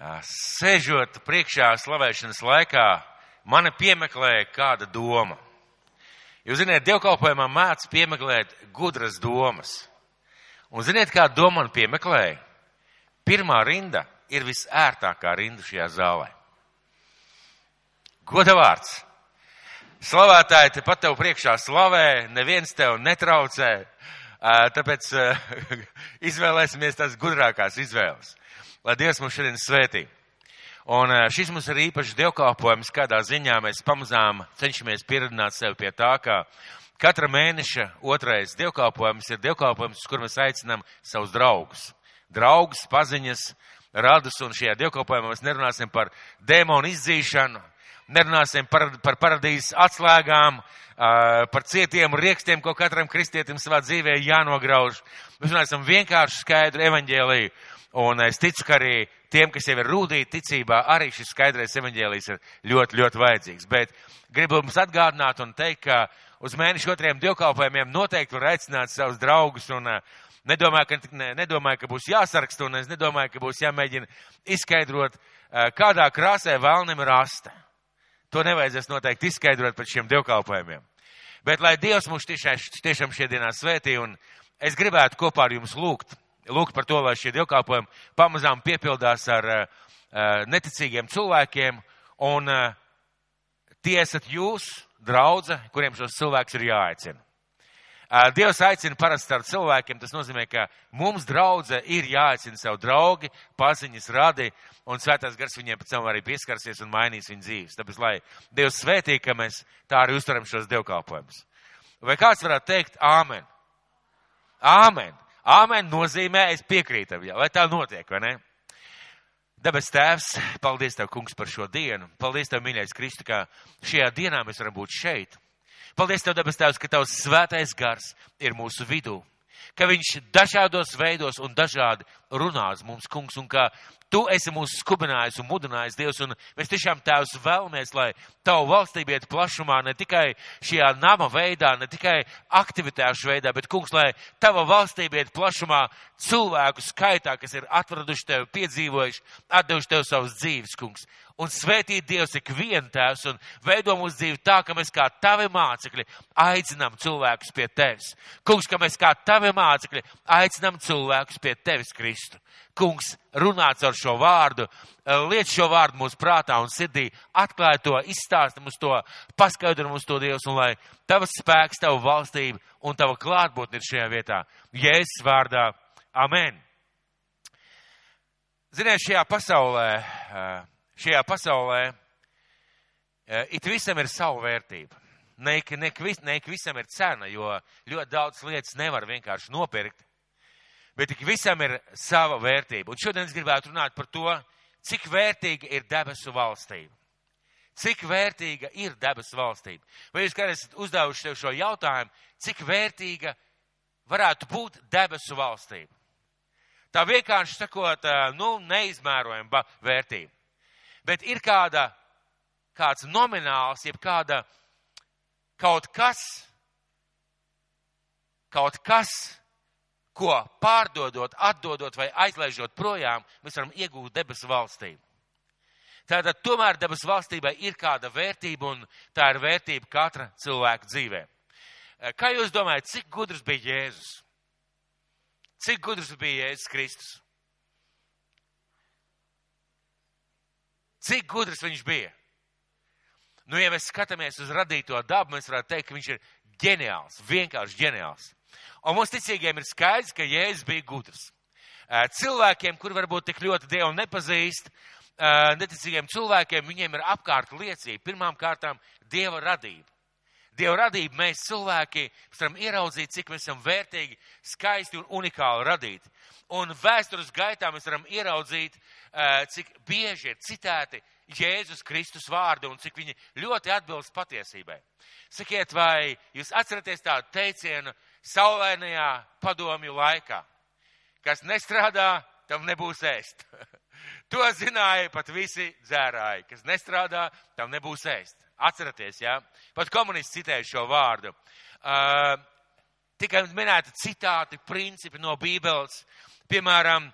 Sēžot priekšā slavēšanas laikā, mani piemeklēja kāda doma. Jūs zināt, dievkalpojumā mēdz piemeklēt gudras domas. Un ziniet, kā doma man piemeklēja? Pirmā rinda ir visērtākā rinda šajā zālē. Goda vārds. Slavētāji te pat tev priekšā slavē, neviens tev netraucē, tāpēc izvēlēsimies tās gudrākās izvēles lai Dievs mums šodien svētī. Un šis mums ir īpašs dievkalpojums, kādā ziņā mēs pamazām cenšamies pieradināt sevi pie tā, ka katra mēneša otrais dievkalpojums ir dievkalpojums, kur mēs aicinām savus draugus. Draugus, paziņas, radus, un šajā dievkalpojumā mēs nerunāsim par dēmonu izdzīšanu, nerunāsim par, par paradīzes atslēgām, par cietiem riekstiem, ko katram kristietim savā dzīvē jānograuž. Mēs runāsim vienkārši skaidru evaņģēliju Un es ticu, ka arī tiem, kas jau ir rūdīti ticībā, arī šis skaidrais evaņģēlijs ir ļoti, ļoti vajadzīgs. Bet gribu jums atgādināt un teikt, ka uz mēnešu otriem divkalpojumiem noteikti var aicināt savus draugus un nedomāju, ka, ne, nedomāju, ka būs jāsaraksta un es nedomāju, ka būs jāmēģina izskaidrot, kādā krāsē vēlnim ir asta. To nevajadzēs noteikti izskaidrot pēc šiem divkalpojumiem. Bet lai Dievs mums tiešām, tiešām šie dienā svētī un es gribētu kopā ar jums lūgt lūgt par to, lai šie dievkalpojumi pamazām piepildās ar uh, neticīgiem cilvēkiem, un uh, tie esat jūs, draudze, kuriem šos cilvēkus ir jāaicina. Uh, Dievs aicina parasti ar cilvēkiem, tas nozīmē, ka mums draudze ir jāaicina savu draugi, paziņas radi, un svētās gars viņiem pēc tam arī pieskarsies un mainīs viņu dzīves. Tāpēc, lai Dievs svētī, ka mēs tā arī uztveram šos dievkalpojumus. Vai kāds varētu teikt āmen? Āmen! Āmen nozīmē, es piekrītu, lai tā notiek, vai ne? Debes Tēvs, paldies Tev, Kungs, par šo dienu. Paldies Tev, mīļais Kristu, ka šajā dienā mēs varam būt šeit. Paldies Tev, debes Tēvs, ka Tavs svētais gars ir mūsu vidū. Ka viņš dažādos veidos un dažādi runās mums, Kungs, un ka Tu esi mūs skubinājis un mudinājis, Dievs, un mēs tiešām Tēvs vēlamies, lai Tavu valstību iet plašumā ne tikai šajā nama veidā, ne tikai aktivitāšu veidā, bet, kungs, lai Tava valstība iet plašumā cilvēku skaitā, kas ir atraduši Tevi, piedzīvojuši, atdevuši Tev savus dzīves, kungs un svētīt Dievs ik vienu tēvs un veido mūsu dzīvi tā, ka mēs kā tavi mācekļi aicinām cilvēkus pie tevis. Kungs, ka mēs kā tavi mācekļi aicinām cilvēkus pie tevis, Kristu. Kungs, runāts ar šo vārdu, liec šo vārdu mūsu prātā un sirdī, atklāj to, izstāst mums to, paskaidro mums to Dievs, un lai tavs spēks, tava valstība un tava klātbūtne ir šajā vietā. Jēzus vārdā. Amen. Ziniet, šajā pasaulē šajā pasaulē e, it visam ir sava vērtība. Ne, ne, ne visam ir cena, jo ļoti daudz lietas nevar vienkārši nopirkt, bet tik visam ir sava vērtība. Un šodien es gribētu runāt par to, cik vērtīga ir debesu valstība. Cik vērtīga ir debesu valstība? Vai jūs kādreiz esat uzdevuši sev šo jautājumu, cik vērtīga varētu būt debesu valstība? Tā vienkārši sakot, e, nu, neizmērojama vērtība bet ir kāda, kāds nomināls, jeb kāda kaut kas, kaut kas, ko pārdodot, atdodot vai aizlaižot projām, mēs varam iegūt debesu valstību. Tātad tomēr debesu valstībai ir kāda vērtība, un tā ir vērtība katra cilvēka dzīvē. Kā jūs domājat, cik gudrs bija Jēzus? Cik gudrs bija Jēzus Kristus? Cik gudrs viņš bija? Nu, ja mēs skatāmies uz radīto dabu, mēs varētu teikt, ka viņš ir ģeniāls, vienkārši ģeniāls. Un mums ticīgiem ir skaidrs, ka Jēzus bija gudrs. Cilvēkiem, kur varbūt tik ļoti Dievu nepazīst, neticīgiem cilvēkiem, viņiem ir apkārt liecība. Pirmām kārtām Dieva radība. Dieva radība mēs cilvēki varam ieraudzīt, cik mēs esam vērtīgi, skaisti un unikāli radīti. Un vēstures gaitā mēs varam ieraudzīt, cik bieži ir citēti Jēzus Kristus vārdi un cik viņi ļoti atbilst patiesībai. Sakiet, vai jūs atceraties tādu teicienu saulēnajā padomju laikā? Kas nestrādā, tam nebūs ēst. to zināja pat visi dzērāji. Kas nestrādā, tam nebūs ēst. Atceraties, jā? Ja? Pat komunisti citēja šo vārdu. Uh, tikai minēti citāti, principi no Bībeles. Piemēram,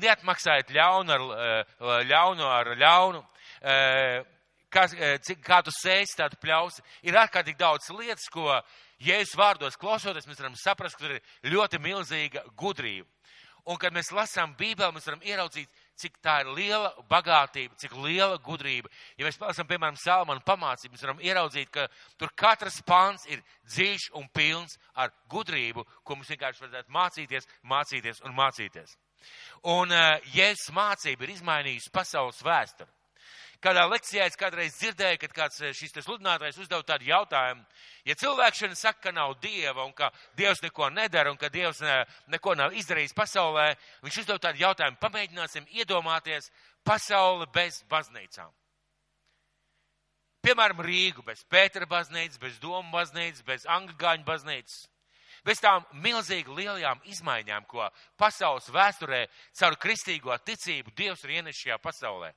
neatmaksājiet ļaunu ar, ļaunu ar ļaunu, kā, cik, kā tu sēsi, tādu pļausi. Ir ārkārtīgi daudz lietas, ko Jēzus vārdos klausoties, mēs varam saprast, ka tur ir ļoti milzīga gudrība. Un, kad mēs lasām Bībeli, mēs varam ieraudzīt, cik tā ir liela bagātība, cik liela gudrība. Ja mēs palasām, piemēram, Salmanu pamācību, mēs varam ieraudzīt, ka tur katrs pāns ir dziļš un pilns ar gudrību, ko mums vienkārši vajadzētu mācīties, mācīties un mācīties. Un uh, Jēzus mācība ir izmainījusi pasaules vēsturi. Kādā lekcijā es kādreiz dzirdēju, kad kāds eh, šis sludinātājs uzdev tādu jautājumu. Ja cilvēks šodien saka, ka nav dieva un ka dievs neko nedara un ka dievs ne, neko nav izdarījis pasaulē, viņš uzdev tādu jautājumu. Pamēģināsim iedomāties pasauli bez baznīcām. Piemēram, Rīgu bez Pētera baznīcas, bez Doma baznīcas, bez Angļu baznīcas. Bez tām milzīgi lielajām izmaiņām, ko pasaules vēsturē caur kristīgo ticību Dievs ir ienesis šajā pasaulē.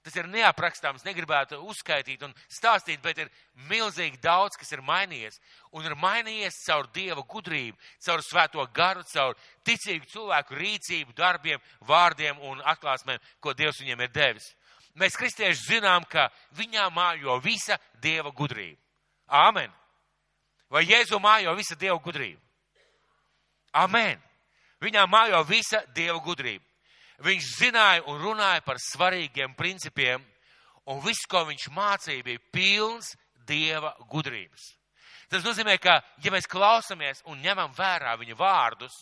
Tas ir neaprakstāms, negribētu uzskaitīt un stāstīt, bet ir milzīgi daudz, kas ir mainījies. Un ir mainījies caur Dieva gudrību, caur svēto garu, caur ticīgu cilvēku rīcību, darbiem, vārdiem un atklāsmēm, ko Dievs viņiem ir devis. Mēs kristieši zinām, ka viņā mājo visa Dieva gudrība. Āmen! Vai Jēzu mājo visa Dieva gudrība? Amen! Viņā mājo visa Dieva gudrība. Viņš zināja un runāja par svarīgiem principiem, un viss, ko viņš mācīja, bija pilns dieva gudrības. Tas nozīmē, ka, ja mēs klausamies un ņemam vērā viņa vārdus,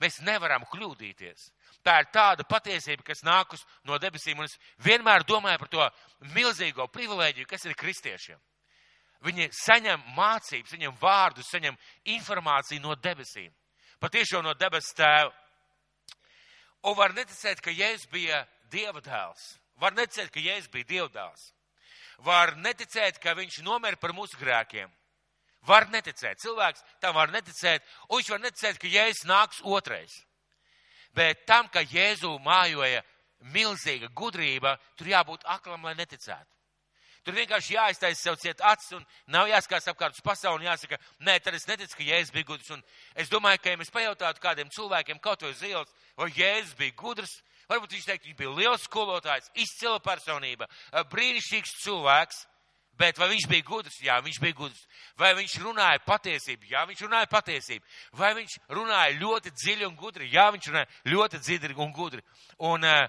mēs nevaram kļūdīties. Tā ir tāda patiesība, kas nākus no debesīm, un es vienmēr domāju par to milzīgo privilēģiju, kas ir kristiešiem. Viņi saņem mācības, saņem vārdus, saņem informāciju no debesīm. Patiešām no debesu tēva. Un var neticēt, ka Jēzus bija Dieva dēls. Var neticēt, ka Jēzus bija Dieva dēls. Var neticēt, ka viņš nomira par mūsu grēkiem. Var neticēt. Cilvēks tam var neticēt, un viņš var neticēt, ka Jēzus nāks otrais. Bet tam, ka Jēzu mājoja milzīga gudrība, tur jābūt aklam, lai neticētu. Tur vienkārši jāiztaisa sev ciet acis un nav jāskatās apkārt uz pasauli un jāsaka, nē, tad es neticu, ka Jēzus bija gudrs. Un es domāju, ka ja mēs pajautātu kādiem cilvēkiem kaut vai uz ielas, vai Jēzus bija gudrs, varbūt viņš teikt, viņš bija liels skolotājs, izcila personība, brīnišķīgs cilvēks. Bet vai viņš bija gudrs? Jā, viņš bija gudrs. Vai viņš runāja patiesību? Jā, viņš runāja patiesību. Vai viņš runāja ļoti dziļi un gudri? Jā, viņš runāja ļoti dziļi un gudri. Un uh,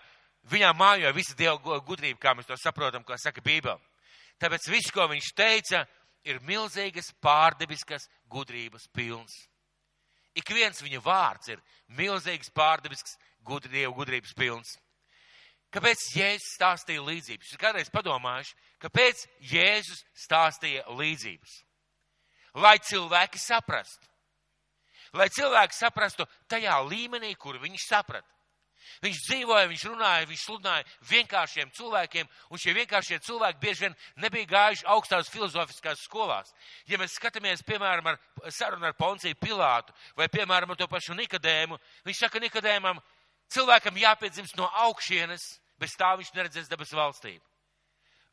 viņā mājoja visa Dieva gudrība, kā mēs to saprotam, kā saka Bībele. Tāpēc viss, ko viņš teica, ir milzīgas pārdebiskas gudrības pilns. Ik viens viņa vārds ir milzīgs pārdebisks gudrību, gudrības pilns. Kāpēc Jēzus stāstīja līdzības? Jūs kādreiz padomājuši, kāpēc Jēzus stāstīja līdzības? Lai cilvēki saprastu. Lai cilvēki saprastu tajā līmenī, kur viņi saprata. Viņš dzīvoja, viņš runāja, viņš sludināja vienkāršiem cilvēkiem, un šie vienkāršie cilvēki bieži vien nebija gājuši augstās filozofiskās skolās. Ja mēs skatāmies, piemēram, ar sarunu ar Ponciju Pilātu, vai, piemēram, ar to pašu Nikadēmu, viņš saka Nikadēmam, cilvēkam jāpiedzimst no augšienes, bez tā viņš neredzēs debesu valstību.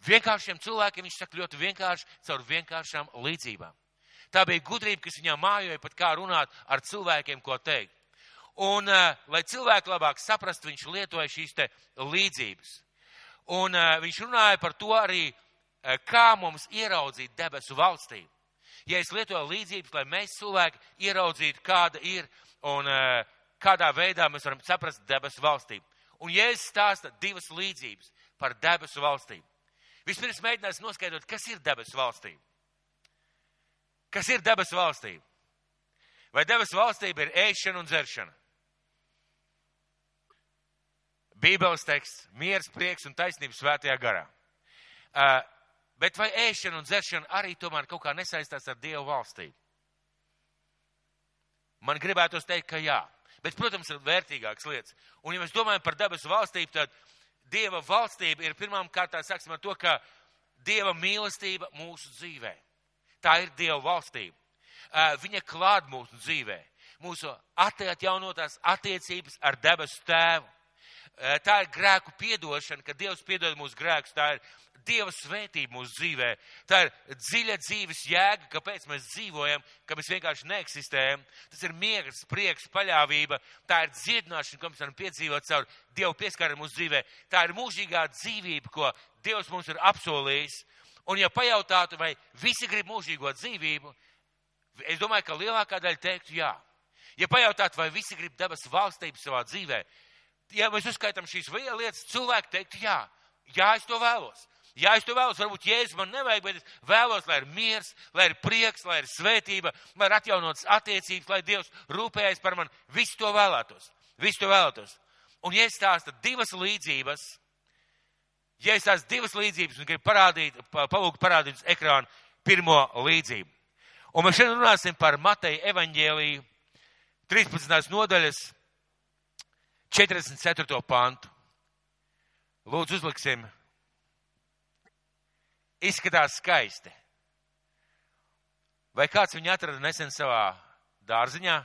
Vienkāršiem cilvēkiem viņš saka ļoti vienkārši, caur vienkāršām līdzībām. Tā bija gudrība, kas viņam mājoja pat kā runāt ar cilvēkiem, ko teikt. Un, uh, lai cilvēki labāk saprastu, viņš lietoja šīs te līdzības. Un uh, viņš runāja par to arī, uh, kā mums ieraudzīt debesu valstību. Ja es lietoju līdzības, lai mēs cilvēki ieraudzītu, kāda ir un kādā veidā mēs varam saprast debesu valstību. Un Jēzus stāsta divas līdzības par debesu valstību. Vispirms mēģinās noskaidrot, kas ir debesu valstība. Kas ir debesu valstība? Vai debesu valstība ir ēšana un dzeršana? Bībeles teksts - miers, prieks un taisnības svētajā garā. Uh, bet vai ēšana un dzeršana arī tomēr kaut kā nesaistās ar Dievu valstību? Man gribētos teikt, ka jā. Bet, protams, ir vērtīgākas lietas. Un, ja mēs domājam par debesu valstību, tad Dieva valstība ir pirmām kārtām, sāksim ar to, ka Dieva mīlestība mūsu dzīvē. Tā ir Dieva valstība. Uh, viņa klād mūsu dzīvē. Mūsu atjaunotās attiecības ar debesu tēvu tā ir grēku piedošana, kad Dievs piedod mūsu grēkus, tā ir Dieva svētība mūsu dzīvē. Tā ir dziļa dzīves jēga, kāpēc mēs dzīvojam, ka mēs vienkārši neeksistējam. Tas ir miers, prieks, paļāvība. Tā ir dziedināšana, ko mēs varam piedzīvot caur Dievu pieskarumu mūsu dzīvē. Tā ir mūžīgā dzīvība, ko Dievs mums ir apsolījis. Un ja pajautātu, vai visi grib mūžīgo dzīvību, es domāju, ka lielākā daļa teiktu jā. Ja pajautātu, vai visi grib debesu valstību savā dzīvē, ja mēs uzskaitām šīs lietas, cilvēki teiktu, jā, jā, es to vēlos. Jā, es to vēlos, varbūt Jēzus man nevajag, bet es vēlos, lai ir miers, lai ir prieks, lai ir svētība, lai ir atjaunotas attiecības, lai Dievs rūpējas par mani. Visu to vēlētos. Visu to vēlētos. Un ja es stāstu divas līdzības, ja es tās divas līdzības un gribu parādīt, palūgt parādīt uz ekrānu pirmo līdzību. Un mēs šodien runāsim par Mateja evaņģēliju 13. nodaļas 44. pantu. Lūdzu, uzliksim. Izskatās skaisti. Vai kāds viņu atrada nesen savā dārziņā?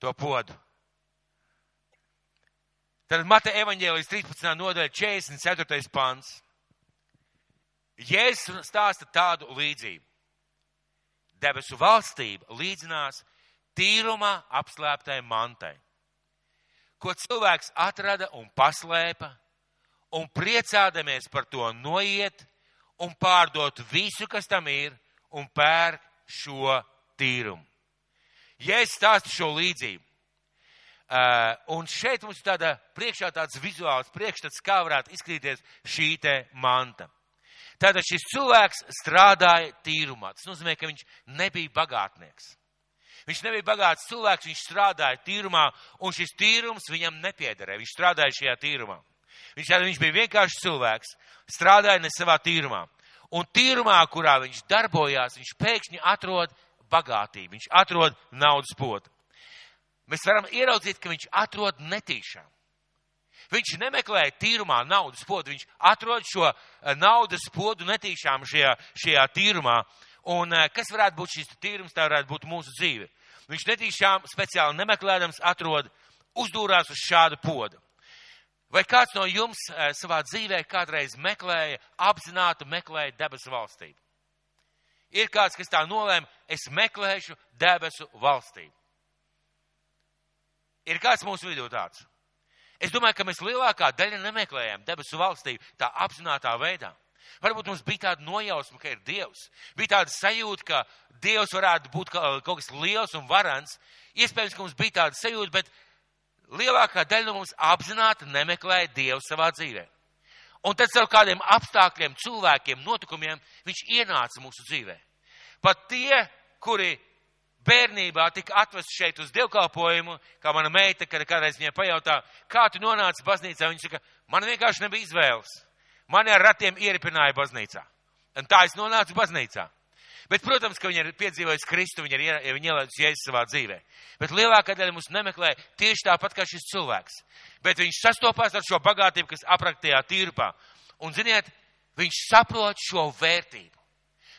To podu. Tad Mata evaņģēlijas 13. nodaļa 44. pants. Jēzus stāsta tādu līdzību. Debesu valstība līdzinās tīrumā apslēptai mantai ko cilvēks atrada un paslēpa, un priecādamies par to noiet un pārdot visu, kas tam ir, un pērk šo tīrumu. Ja es stāstu šo līdzību, uh, un šeit mums tāda priekšā tāds vizuāls priekšstats, kā varētu izskatīties šī te manta. Tātad šis cilvēks strādāja tīrumā. Tas nozīmē, ka viņš nebija bagātnieks. Viņš nebija bagāts cilvēks, viņš strādāja tīrumā, un šis tīrums viņam nepiederēja. Viņš strādāja šajā tīrumā. Viņš, viņš bija vienkārši cilvēks, strādāja ne savā tīrumā. Un tīrumā, kurā viņš darbojās, viņš pēkšņi atrod bagātību, viņš atrod naudas podu. Mēs varam ieraudzīt, ka viņš atrod netīšām. Viņš nemeklēja tīrumā naudas podu, viņš atrod šo eh, naudas podu netīšām šajā, šajā tīrumā. Un eh, kas varētu būt šis tīrums, tā varētu būt mūsu dzīve. Viņš netīšām speciāli nemeklējams atrod, uzdūrās uz šādu podu. Vai kāds no jums eh, savā dzīvē kādreiz meklēja, apzināti meklēja debesu valstību? Ir kāds, kas tā nolēma, es meklēšu debesu valstību. Ir kāds mūsu vidū tāds? Es domāju, ka mēs lielākā daļa nemeklējam debesu valstību tā apzinātā veidā. Varbūt mums bija tāda nojausma, ka ir Dievs. Bija tāda sajūta, ka Dievs varētu būt kaut kas liels un varants. Iespējams, ka mums bija tāda sajūta, bet lielākā daļa no mums apzināti nemeklēja Dievu savā dzīvē. Un tad ar kādiem apstākļiem, cilvēkiem, notikumiem viņš ienāca mūsu dzīvē. Pat tie, kuri bērnībā tika atvesti šeit uz dievkalpojumu, kā mana meita, kad kādreiz viņai pajautā, kā tu nonāci baznīcā, viņa saka, man vienkārši nebija izvēles. Mani ar ratiem ieripināja baznīcā. Un tā es nonācu baznīcā. Bet, protams, ka viņi ir piedzīvojuši Kristu, viņi ir viņi ielaiduši Jēzus savā dzīvē. Bet lielākā daļa mums nemeklē tieši tāpat kā šis cilvēks. Bet viņš sastopās ar šo bagātību, kas apraktajā tīrpā. Un, ziniet, viņš saprot šo vērtību.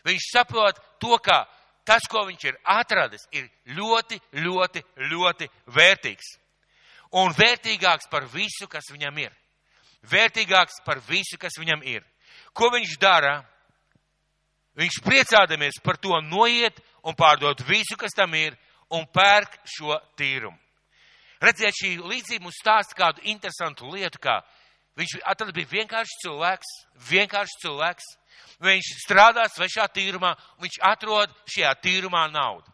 Viņš saprot to, ka tas, ko viņš ir atradis, ir ļoti, ļoti, ļoti vērtīgs. Un vērtīgāks par visu, kas viņam ir vērtīgāks par visu, kas viņam ir. Ko viņš dara? Viņš priecādamies par to noiet un pārdot visu, kas tam ir, un pērk šo tīrumu. Redziet, šī līdzība mums stāsta kādu interesantu lietu, kā viņš tad bija vienkārši cilvēks, vienkārši cilvēks, viņš strādā svešā tīrumā, viņš atrod šajā tīrumā naudu.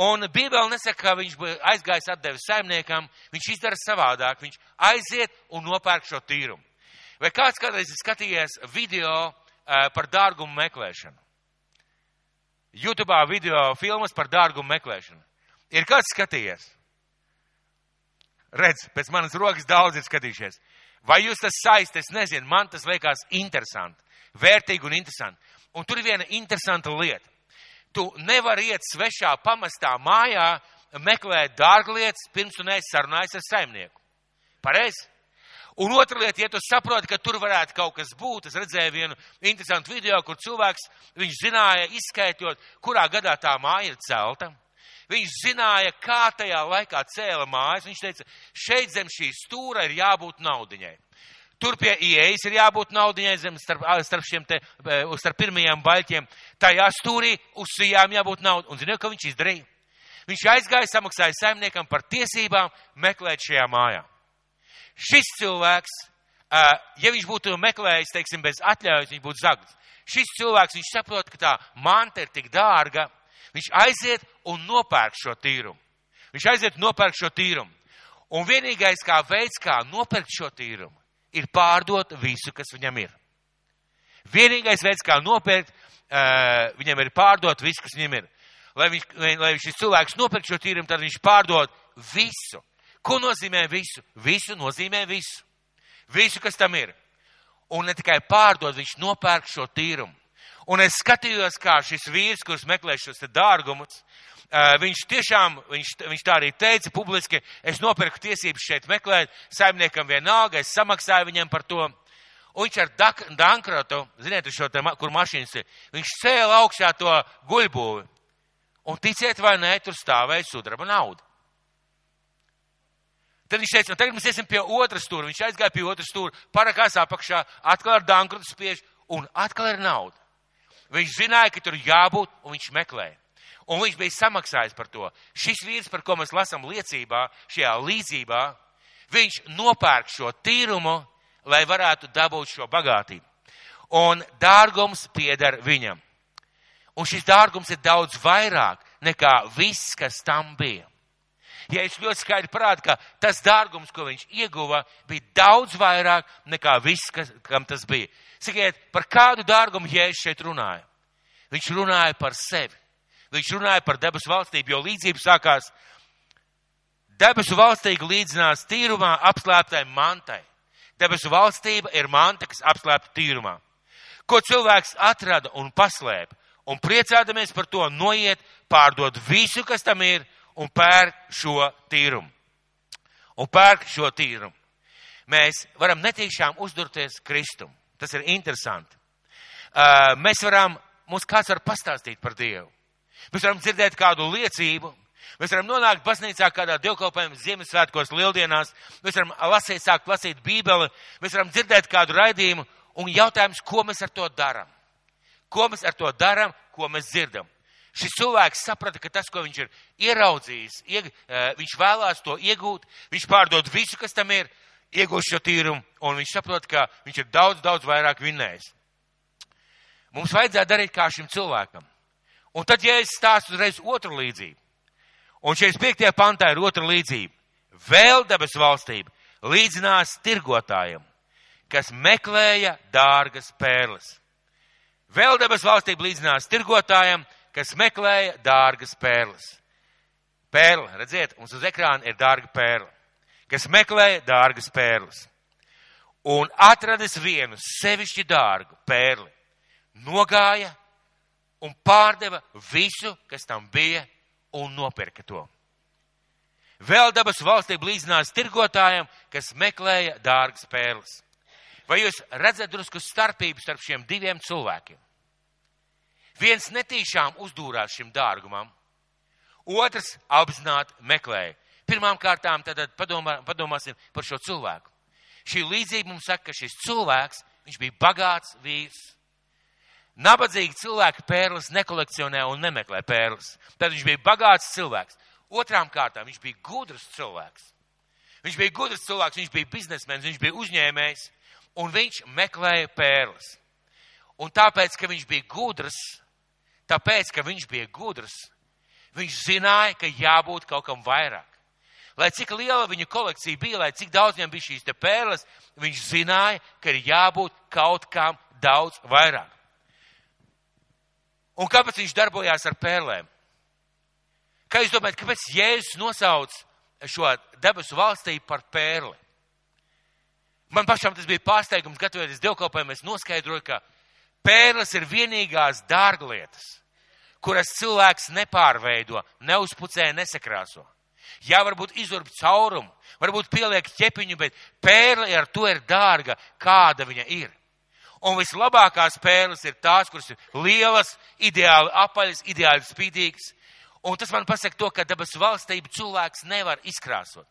Un Bībele nesaka, ka viņš aizgājis atdevis saimniekam, viņš izdara savādāk, viņš aiziet un nopērk šo tīrumu. Vai kāds kādreiz ir skatījies video par dārgumu meklēšanu? YouTube video filmas par dārgumu meklēšanu. Ir kāds skatījies? Redz, pēc manas rokas daudz ir skatījušies. Vai jūs tas saist, es nezinu, man tas liekas interesanti, vērtīgi un interesanti. Un tur ir viena interesanta lieta tu nevari iet svešā pamestā mājā, meklēt dārglietas, pirms tu neesi sarunājis ar saimnieku. Pareizi? Un otra lieta, ja tu saproti, ka tur varētu kaut kas būt, es redzēju vienu interesantu video, kur cilvēks, viņš zināja, izskaitot, kurā gadā tā māja ir celta. Viņš zināja, kā tajā laikā cēla mājas. Viņš teica, šeit zem šī stūra ir jābūt naudiņai. Tur pie ieejas ir jābūt naudiņai zem starp, starp šiem te, starp pirmajiem baļķiem. Tajā stūrī uz sijām jābūt naudai. Un ziniet, ko viņš izdarīja? Viņš aizgāja, samaksāja saimniekam par tiesībām meklēt šajā mājā. Šis cilvēks, ja viņš būtu meklējis, teiksim, bez atļaujas, viņš būtu zagts. Šis cilvēks, viņš saprot, ka tā manta ir tik dārga, viņš aiziet un nopērk šo tīrumu. Viņš aiziet un nopērk šo tīrumu. Un vienīgais kā veids, kā nopirkt šo tīrumu, ir pārdot visu, kas viņam ir. Vienīgais veids, kā nopirkt, uh, viņam ir pārdot visu, kas viņam ir. Lai, viņš, lai šis cilvēks nopirkt šo tīrumu, tad viņš pārdod visu. Ko nozīmē visu? Visu nozīmē visu. Visu, kas tam ir. Un ne tikai pārdod, viņš nopērk šo tīrumu. Un es skatījos, kā šis vīrs, kurš meklē šos dārgumus, uh, viņš tiešām, viņš, viņš tā arī teica publiski, es nopirku tiesības šeit meklēt, saimniekam vienalga, es samaksāju viņam par to. Un viņš ar Dankrotu, ziniet, šo te, kur mašīnas ir, viņš cēla augšā to guļbūvi. Un ticiet vai nē, tur stāvēja sudraba nauda. Tad viņš teica, tagad mēs iesim pie otras stūra. Viņš aizgāja pie otras stūra, parakās apakšā, atkal ar dankrutu spiež, un atkal ir nauda. Viņš zināja, ka tur jābūt, un viņš meklēja. Un viņš bija samaksājis par to. Šis vīrs, par ko mēs lasām liecībā, šajā līdzībā, viņš nopērk šo tīrumu, lai varētu dabūt šo bagātību. Un dārgums pieder viņam. Un šis dārgums ir daudz vairāk nekā viss, kas tam bija. Ja es ļoti skaidri parādu, ka tas dārgums, ko viņš ieguva, bija daudz vairāk nekā viss, kas, kam tas bija. Sakiet, par kādu dārgumu Jēzus šeit runāja? Viņš runāja par sevi. Viņš runāja par debesu valstību, jo līdzība sākās debesu valstība līdzinās tīrumā apslēptai mantai. Debesu valstība ir manta, kas apslēpta tīrumā. Ko cilvēks atrada un paslēpa, un priecādamies par to noiet, pārdot visu, kas tam ir, un pērk šo tīrumu. Un pērk šo tīrumu. Mēs varam netīšām uzdurties Kristum. Tas ir interesanti. Uh, mēs varam, mums kāds var pastāstīt par Dievu. Mēs varam dzirdēt kādu liecību. Mēs varam nonākt baznīcā kādā dievkalpojumā, Ziemassvētkos, Lieldienās. Mēs varam lasīt, sākt lasīt Bībeli. Mēs varam dzirdēt kādu raidījumu. Un jautājums, ko mēs ar to darām? Ko mēs ar to darām, ko mēs dzirdam? Šis cilvēks saprata, ka tas, ko viņš ir ieraudzījis, ieg, viņš vēlās to iegūt, viņš pārdod visu, kas tam ir, iegūst šo tīrumu, un viņš saprot, ka viņš ir daudz, daudz vairāk vinnējis. Mums vajadzētu darīt kā šim cilvēkam. Un tad, ja es stāstu uzreiz otru līdzību, un 45. pantā ir otra līdzība, vēl debesu valstība līdzinās tirgotājiem, kas meklēja dārgas pērles. Vēl debesu valstība līdzinās tirgotājiem, kas meklēja dārgas pērles. Pērle, redziet, mums uz ekrāna ir dārga pērle, kas meklēja dārgas pērles. Un atradis vienu sevišķi dārgu pērli, nogāja un pārdeva visu, kas tam bija, un nopirka to. Vēl dabas valstī blīdzinās tirgotājiem, kas meklēja dārgas pērles. Vai jūs redzat drusku starpību starp šiem diviem cilvēkiem? Viens netīšām uzdūrās šim dārgumam, otrs apzināti meklēja. Pirmām kārtām tad padomā, padomāsim par šo cilvēku. Šī līdzība mums saka, ka šis cilvēks, viņš bija bagāts vīrs. Nabadzīgi cilvēki pērles nekolekcionē un nemeklē pērles. Tad viņš bija bagāts cilvēks. Otrām kārtām viņš bija gudrs cilvēks. Viņš bija gudrs cilvēks, viņš bija biznesmenis, viņš bija uzņēmējs, un viņš meklēja pērles. Un tāpēc, ka viņš bija gudrs, Tāpēc, ka viņš bija gudrs, viņš zināja, ka jābūt kaut kam vairāk. Lai cik liela viņa kolekcija bija, lai cik daudz viņam bija šīs te pērles, viņš zināja, ka ir jābūt kaut kam daudz vairāk. Un kāpēc viņš darbojās ar pērlēm? Kā jūs domājat, kāpēc Jēzus nosauc šo debesu valstību par pērli? Man pašam tas bija pārsteigums, gatavoties dievkalpojumam, es noskaidroju, ka pērles ir vienīgās dārglietas, kuras cilvēks nepārveido, neuzpucē, nesakrāso. Jā, varbūt izurb caurumu, varbūt pieliek ķepiņu, bet pērle ar to ir dārga, kāda viņa ir. Un vislabākās pērles ir tās, kuras ir lielas, ideāli apaļas, ideāli spīdīgas. Un tas man pasaka to, ka debesu valstību cilvēks nevar izkrāsot.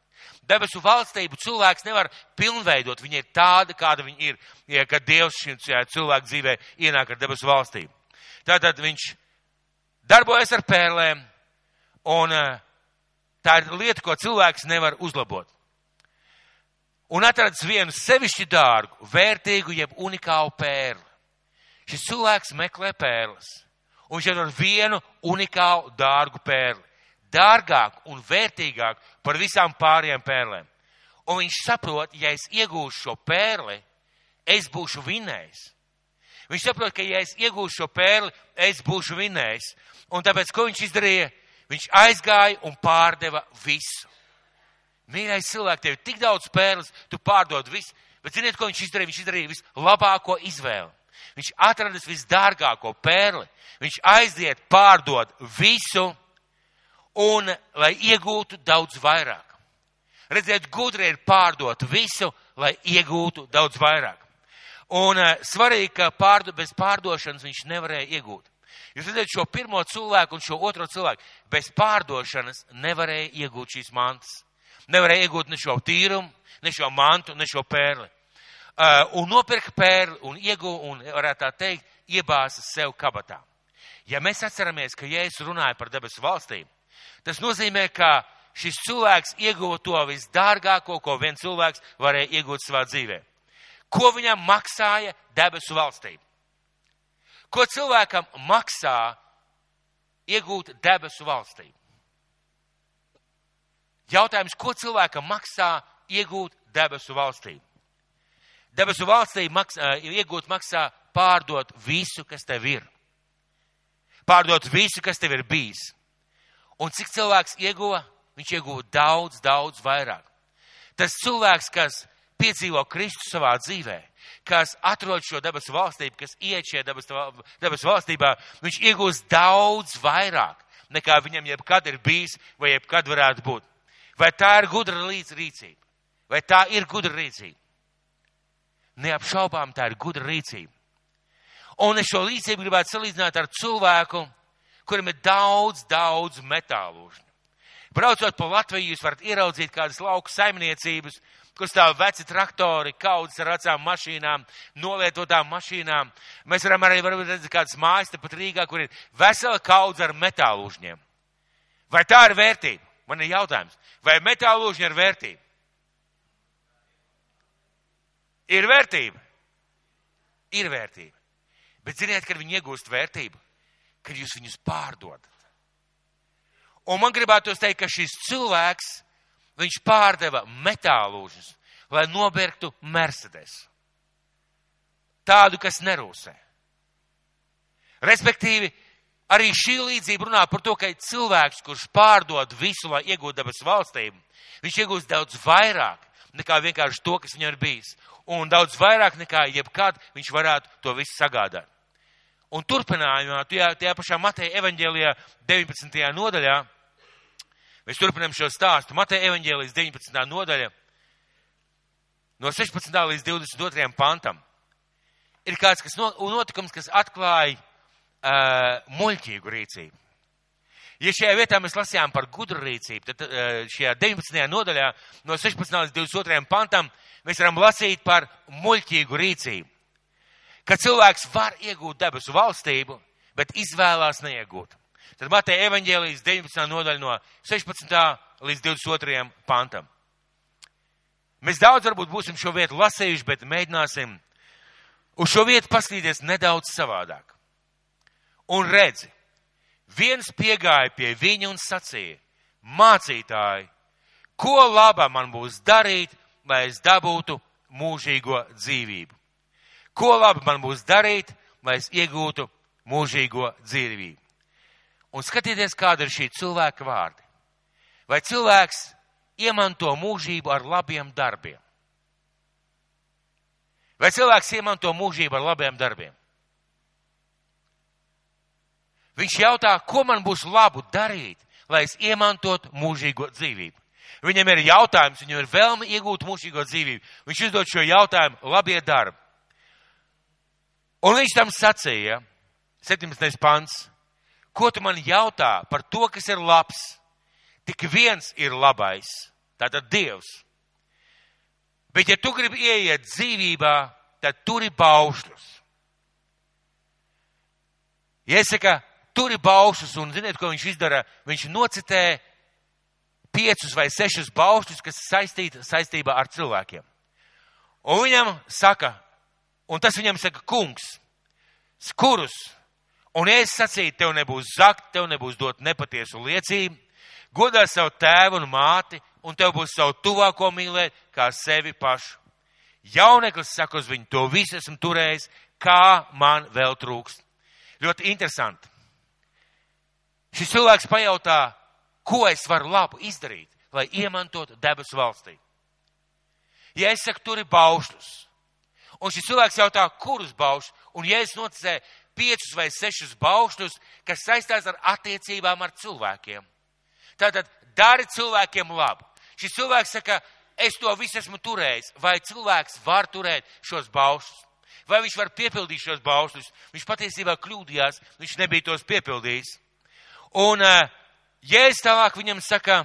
Debesu valstību cilvēks nevar pilnveidot. Viņa ir tāda, kāda viņa ir, ja, kad Dievs šim cilvēku dzīvē ienāk ar debesu valstību. Tātad viņš darbojas ar pērlēm, un uh, tā ir lieta, ko cilvēks nevar uzlabot. Un atradis vienu sevišķi dārgu, vērtīgu, jeb unikālu pērli. Šis cilvēks meklē pērles, un viņš ir vienu unikālu, dārgu pērli. Dārgāk un vērtīgāk par visām pārējām pērlēm. Un viņš saprot, ja es iegūšu šo pērli, es būšu vinējis. Viņš saprot, ka ja es iegūšu šo pērli, es būšu vinējis. Un tāpēc, ko viņš izdarīja? Viņš aizgāja un pārdeva visu. Mīļais cilvēks, tev ir tik daudz pērles, tu pārdod visu. Bet ziniet, ko viņš izdarīja? Viņš izdarīja vislabāko izvēli. Viņš atradis visdārgāko pērli. Viņš aiziet, pārdod visu, un lai iegūtu daudz vairāk. Redziet, gudri ir pārdot visu, lai iegūtu daudz vairāk. Un uh, svarīgi, ka pārdo, bez pārdošanas viņš nevarēja iegūt. Jūs redzat šo pirmo cilvēku un šo otro cilvēku. Bez pārdošanas nevarēja iegūt šīs mantas. Nevarēja iegūt ne šo tīrumu, ne šo mantu, ne šo pērli. Uh, un nopirka pērli un ieguva un, varētu tā teikt, iebāza sev kabatā. Ja mēs atceramies, ka Jēzus runāja par debesu valstīm, tas nozīmē, ka šis cilvēks ieguva to visdārgāko, ko viens cilvēks varēja iegūt savā dzīvē. Ko viņam maksāja debesu valstība? Ko cilvēkam maksā iegūt debesu valstību? Jautājums, ko cilvēkam maksā iegūt debesu valstību? Debesu valstību maksā, iegūt maksā pārdot visu, kas tev ir. Pārdot visu, kas tev ir bijis. Un cik cilvēks ieguva? Viņš ieguva daudz, daudz vairāk. Tas cilvēks, kas piedzīvo Kristu savā dzīvē, kas atrod šo debesu valstību, kas iet šajā debesu valstībā, viņš iegūst daudz vairāk nekā viņam jebkad ir bijis vai jebkad varētu būt. Vai tā ir gudra rīcība? Vai tā ir gudra rīcība? Neapšaubām tā ir gudra rīcība. Un es šo līdzību gribētu salīdzināt ar cilvēku, kuram ir daudz, daudz metālužņu. Braucot pa Latviju, jūs varat ieraudzīt kādas lauku saimniecības, kur stāv veci traktori, kaudzes ar vecām mašīnām, nolietotām mašīnām. Mēs varam arī varam redzēt kādas mājas tepat Rīgā, kur ir vesela kaudze ar metālu uzņiem. Vai tā ir vērtība? Man ir jautājums. Vai metālu uzņi ir vērtība? Ir vērtība. Ir vērtība. Bet ziniet, kad viņi iegūst vērtību, kad jūs viņus pārdodat. Un man gribētu teikt, ka šis cilvēks viņš pārdeva metālūžus, lai nopirktu Mercedes. Tādu, kas nerūsē. Respektīvi, arī šī līdzība runā par to, ka cilvēks, kurš pārdod visu, lai iegūtu debesu valstību, viņš iegūst daudz vairāk nekā vienkārši to, kas viņam ir bijis. Un daudz vairāk nekā jebkad viņš varētu to visu sagādāt. Un turpinājumā, tajā, tajā pašā Mateja evaņģēlijā 19. nodaļā, Mēs turpinām šo stāstu. Mateja evaņģēlijas 19. nodaļa no 16. līdz 22. pantam. Ir kāds kas notikums, kas atklāja uh, muļķīgu rīcību. Ja šajā vietā mēs lasījām par gudru rīcību, tad uh, šajā 19. nodaļā no 16. līdz 22. pantam mēs varam lasīt par muļķīgu rīcību. Ka cilvēks var iegūt debesu valstību, bet izvēlās neiegūt. Tad Mateja evaņģēlijas 19. nodaļa no 16. līdz 22. pantam. Mēs daudz varbūt būsim šo vietu lasējuši, bet mēģināsim uz šo vietu paskatīties nedaudz savādāk. Un redzi, viens piegāja pie viņa un sacīja, mācītāji, ko labā man būs darīt, lai es dabūtu mūžīgo dzīvību? Ko labi man būs darīt, lai es iegūtu mūžīgo dzīvību? un skatieties, kāda ir šī cilvēka vārdi. Vai cilvēks iemanto mūžību ar labiem darbiem? Vai cilvēks iemanto mūžību ar labiem darbiem? Viņš jautā, ko man būs labu darīt, lai es iemantotu mūžīgo dzīvību. Viņam ir jautājums, viņam ir vēlme iegūt mūžīgo dzīvību. Viņš uzdod šo jautājumu, labie darbi. Un viņš tam sacīja, 17. pants, Ko tu man jautā par to, kas ir labs? Tik viens ir labais. Tātad Dievs. Bet, ja tu gribi ieiet dzīvībā, tad turi baušļus. Iesaka, turi baušļus, un ziniet, ko viņš izdara? Viņš nocitē piecus vai sešus baušļus, kas saistīti saistībā ar cilvēkiem. Un viņam saka, un tas viņam saka, kungs, skurus, un es sacītu, tev nebūs zakt, tev nebūs dot nepatiesu liecību, godā savu tēvu un māti, un tev būs savu tuvāko mīlēt, kā sevi pašu. Jauneklis saka uz viņu, to visu esmu turējis, kā man vēl trūkst. Ļoti interesanti. Šis cilvēks pajautā, ko es varu labu izdarīt, lai iemantotu debesu valstī. Ja es saku, tur ir baušļus, un šis cilvēks jautā, kurus baušļus, un ja es noticēju piecus vai sešus baušļus, kas saistās ar attiecībām ar cilvēkiem, tātad dari cilvēkiem labu. Šis cilvēks saka, es to visu esmu turējis, vai cilvēks var turēt šos baušļus, vai viņš var piepildīt šos baušļus. Viņš patiesībā kļūdījās, viņš nebija tos piepildījis. Un uh, Jēzus tālāk viņam saka,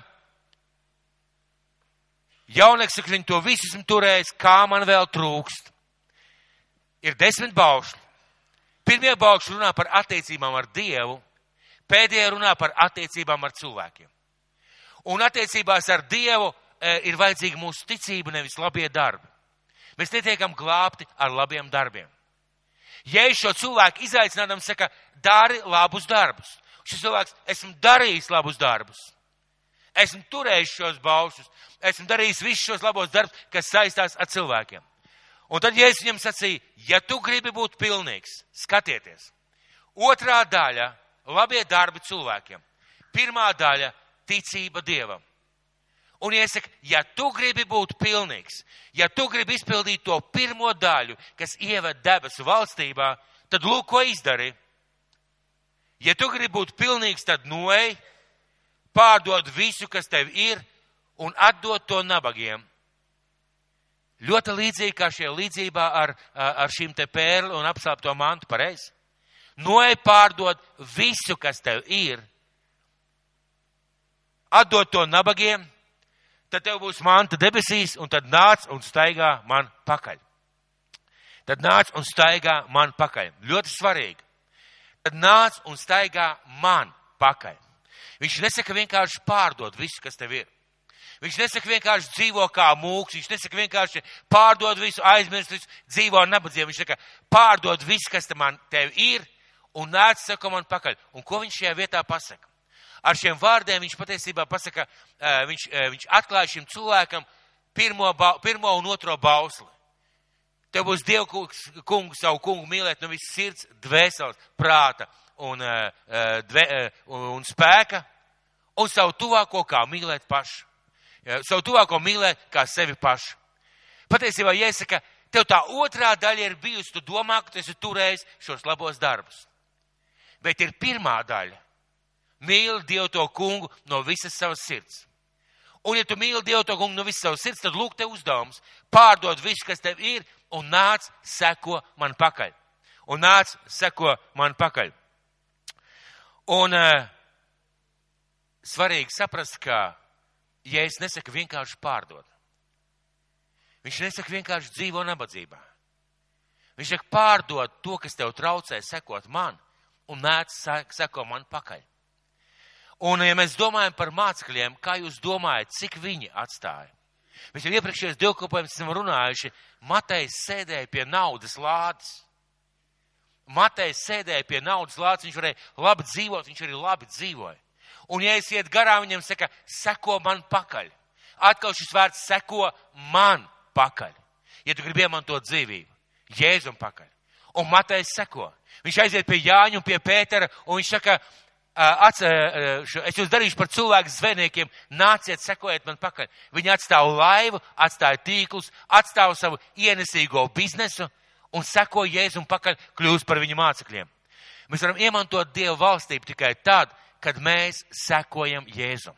jaunieks saka, viņi to visu esmu turējis, kā man vēl trūkst. Ir desmit baušļi. Pirmie baušļi runā par attiecībām ar Dievu, pēdējie runā par attiecībām ar cilvēkiem. Un attiecībās ar Dievu e, ir vajadzīga mūsu ticība, nevis labie darbi. Mēs netiekam glābti ar labiem darbiem. Ja es šo cilvēku izaicinādam, saka, dari labus darbus. Šis cilvēks, esmu darījis labus darbus. Esmu turējis šos baušus. Esmu darījis visus šos labos darbus, kas saistās ar cilvēkiem. Un tad, es viņam sacīju, ja tu gribi būt pilnīgs, skatieties. Otrā daļa - labie darbi cilvēkiem. Pirmā daļa - ticība Dievam. Un iesaka, ja tu gribi būt pilnīgs, ja tu gribi izpildīt to pirmo daļu, kas ieved debesu valstībā, tad lūk, ko izdarīja. Ja tu gribi būt pilnīgs, tad noej, pārdod visu, kas tev ir, un atdod to nabagiem. Ļoti līdzīgi kā šie līdzībā ar, ar šīm te pērli un apslāpto mantu pareizi. Noej pārdod visu, kas tev ir, atdod to nabagiem, tad tev būs manta debesīs, un tad nāc un staigā man pakaļ. Tad nāc un staigā man pakaļ. Ļoti svarīgi tad nāc un staigā man pakaļ. Viņš nesaka vienkārši pārdod visu, kas tev ir. Viņš nesaka vienkārši dzīvo kā mūks, viņš nesaka vienkārši pārdod visu, aizmirst visu, dzīvo nabadzībā. Viņš saka, pārdod visu, kas te man tev ir, un nāc, saka man pakaļ. Un ko viņš šajā vietā pasaka? Ar šiem vārdiem viņš patiesībā pasaka, viņš, viņš atklāja šim cilvēkam pirmo, pirmo un otro bausli. Tev būs Dievu kungs, savu kungu mīlēt no visas sirds, dvēseles, prāta un, eh, eh, dve, eh, un spēka, un savu tuvāko kā mīlēt pašu. Savu tuvāko mīlēt kā sevi pašu. Patiesībā, jāsaka, tev tā otrā daļa ir bijusi, tu domā, ka tu esi turējis šos labos darbus. Bet ir pirmā daļa. Mīli Dievu to kungu no visas savas sirds. Un, ja tu mīli Dievu to kungu no visas savas sirds, tad lūk te uzdevums. Pārdod visu, kas tev ir, un nāc, seko man pakaļ. Un nāc, seko man pakaļ. Un uh, svarīgi saprast, ka, ja es nesaku vienkārši pārdot, viņš nesaka vienkārši dzīvo nabadzībā. Viņš saka pārdot to, kas tev traucē sekot man, un nāc, seko man pakaļ. Un, ja mēs domājam par mācekļiem, kā jūs domājat, cik viņi atstāja? Mēs jau iepriekšējos divkopojums esam runājuši, Matejs sēdēja pie naudas lādes. Matejs sēdēja pie naudas lādes, viņš varēja labi dzīvot, viņš arī labi dzīvoja. Un, ja es iet garām, viņam saka, seko man pakaļ. Atkal šis vārds seko man pakaļ. Ja tu gribi iemantot dzīvību, Jēzum pakaļ. Un Matejs seko. Viņš aiziet pie Jāņa un pie Pētera, un viņš saka, es jūs darīšu par cilvēku zvejniekiem, nāciet, sekojiet man pakaļ. Viņi atstāv laivu, atstāja tīklus, atstāv savu ienesīgo biznesu un seko Jēzum pakaļ, kļūst par viņu mācekļiem. Mēs varam iemantot Dievu valstību tikai tad, kad mēs sekojam Jēzum.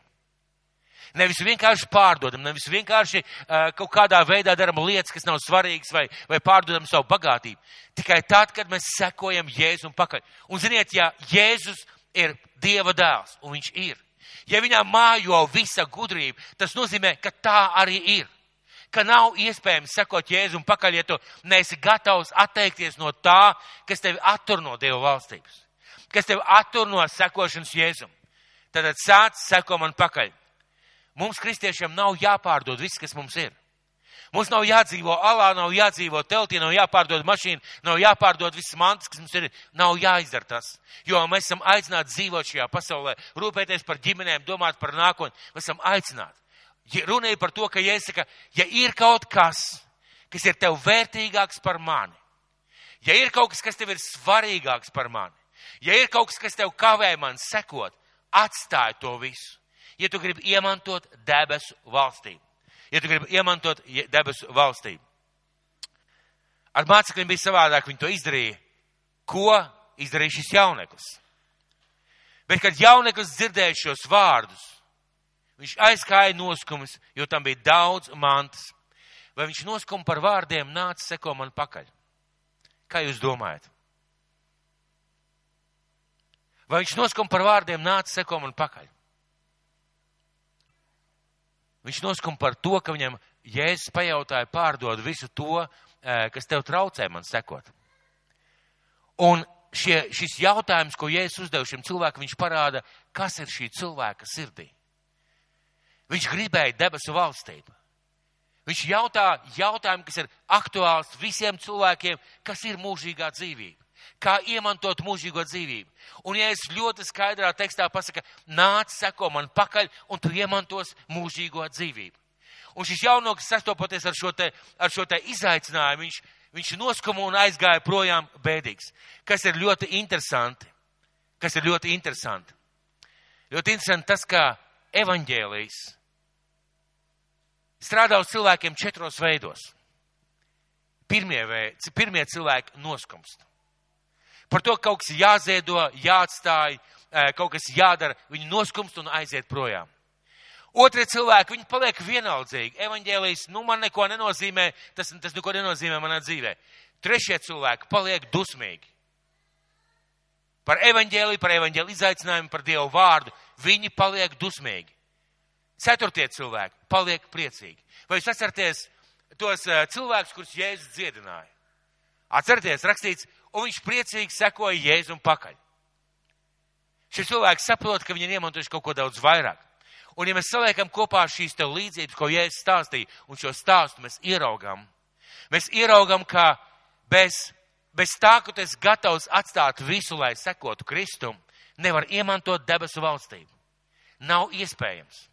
Nevis vienkārši pārdodam, nevis vienkārši uh, kaut kādā veidā darām lietas, kas nav svarīgas, vai, vai pārdodam savu bagātību. Tikai tad, kad mēs sekojam Jēzum pakaļ. Un ziniet, ja Jēzus ir Dieva dēls, un viņš ir. Ja viņā mājo visa gudrība, tas nozīmē, ka tā arī ir. Ka nav iespējams sekot Jēzum pakaļ, ja tu neesi gatavs atteikties no tā, kas tevi attur no Dieva valstības, kas tevi attur no sekošanas Jēzum. Tad sāc seko man pakaļ. Mums, kristiešiem, nav jāpārdod viss, kas mums ir. Mums nav jādzīvo alā, nav jādzīvo teltī, nav jāpārdod mašīna, nav jāpārdod viss mantas, kas mums ir. Nav jāizdara tas. Jo mēs esam aicināti dzīvot šajā pasaulē, rūpēties par ģimenēm, domāt par nākotni. Mēs esam aicināti. Ja runāja par to, ka jāsaka, ja ir kaut kas, kas ir tev vērtīgāks par mani, ja ir kaut kas, kas tev ir svarīgāks par mani, ja ir kaut kas, kas tev kavē man sekot, atstāj to visu. Ja tu gribi iemantot debesu valstību ja tu gribi iemantot debesu valstību. Ar mācekļiem bija savādāk, viņi to izdarīja. Ko izdarīja šis jauneklis? Bet, kad jauneklis dzirdēja šos vārdus, viņš aizkāja noskums, jo tam bija daudz mantas. Vai viņš noskuma par vārdiem nāca seko man pakaļ? Kā jūs domājat? Vai viņš noskuma par vārdiem nāca seko man pakaļ? Viņš noskuma par to, ka viņam Jēzus pajautāja pārdod visu to, eh, kas tev traucē man sekot. Un šie, šis jautājums, ko Jēzus uzdev šim cilvēkam, viņš parāda, kas ir šī cilvēka sirdī. Viņš gribēja debesu valstību. Viņš jautā jautājumu, kas ir aktuāls visiem cilvēkiem, kas ir mūžīgā dzīvība kā iemantot mūžīgo dzīvību. Un ja es ļoti skaidrā tekstā pasaku, nāc, seko man pakaļ, un tu iemantos mūžīgo dzīvību. Un šis jaunoks sastopoties ar šo te, ar šo te izaicinājumu, viņš, viņš noskuma un aizgāja projām bēdīgs. Kas ir ļoti interesanti. Kas ir ļoti interesanti. Ļoti interesanti tas, kā evaņģēlijs strādā uz cilvēkiem četros veidos. Pirmie, veid, pirmie cilvēki noskumst. Par to, ka kaut kas jāziedo, jāatstāj, kaut kas jādara, viņi noskumst un aiziet projām. Otrie cilvēki, viņi paliek vienaldzīgi. Evanģēlijas, nu, man neko nenozīmē, tas, tas neko nenozīmē manā dzīvē. Trešie cilvēki paliek dusmīgi. Par evanģēliju, par evanģēliju izaicinājumu, par Dievu vārdu, viņi paliek dusmīgi. Ceturtie cilvēki paliek priecīgi. Vai jūs atceraties tos cilvēkus, kurus Jēzus dziedināja? Atcerieties, rakstīts, un viņš priecīgi sekoja Jēzum pakaļ. Šis cilvēks saprot, ka viņi ir iemantojuši kaut ko daudz vairāk. Un ja mēs saliekam kopā šīs tev līdzības, ko Jēzus stāstīja, un šo stāstu mēs ieraugam, mēs ieraugam, ka bez, bez tā, ka tu esi gatavs atstāt visu, lai sekotu Kristum, nevar iemantot debesu valstību. Nav iespējams.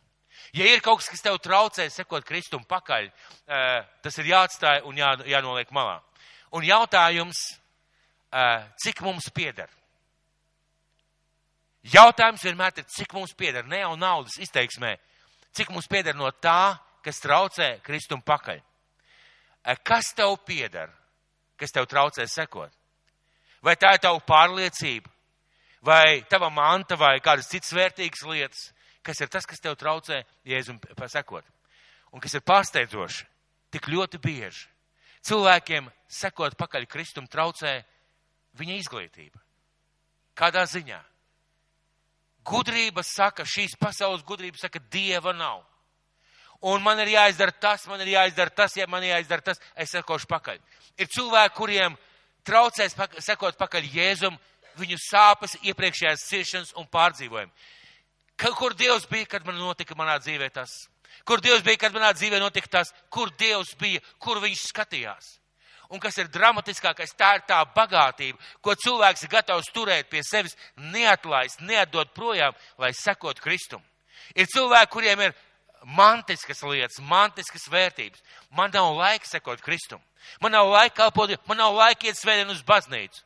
Ja ir kaut kas, kas tev traucē sekot Kristum pakaļ, eh, tas ir jāatstāj un jā, jānoliek malā. Un jautājums, cik mums pieder. Jautājums vienmēr ir, cik mums pieder, ne jau naudas izteiksmē, cik mums pieder no tā, kas traucē kristum pakaļ. Kas tev pieder, kas tev traucē sekot? Vai tā ir tava pārliecība, vai tava manta, vai kādas citas vērtīgas lietas, kas ir tas, kas tev traucē jēzum pasekot? Un kas ir pārsteidzoši, tik ļoti bieži cilvēkiem sekot pakaļ kristum traucē viņa izglītība. Kādā ziņā? Gudrība saka, šīs pasaules gudrība saka, dieva nav. Un man ir jāizdara tas, man ir jāizdara tas, ja man ir jāizdara tas, es sekošu pakaļ. Ir cilvēki, kuriem traucēs pakaļ, sekot pakaļ Jēzum, viņu sāpes, iepriekšējās ciešanas un pārdzīvojumi. Kur Dievs bija, kad man notika manā dzīvē tas? Kur Dievs bija, kad manā dzīvē notika tas? Kur Dievs bija, kur viņš skatījās? Un kas ir dramatiskākais, tā ir tā bagātība, ko cilvēks ir gatavs turēt pie sevis, neatlaist, neatdot projām, lai sekot Kristum. Ir cilvēki, kuriem ir mantiskas lietas, mantiskas vērtības. Man nav laika sekot Kristum. Man nav laika kalpot, man nav laika iet svētdien uz baznīcu.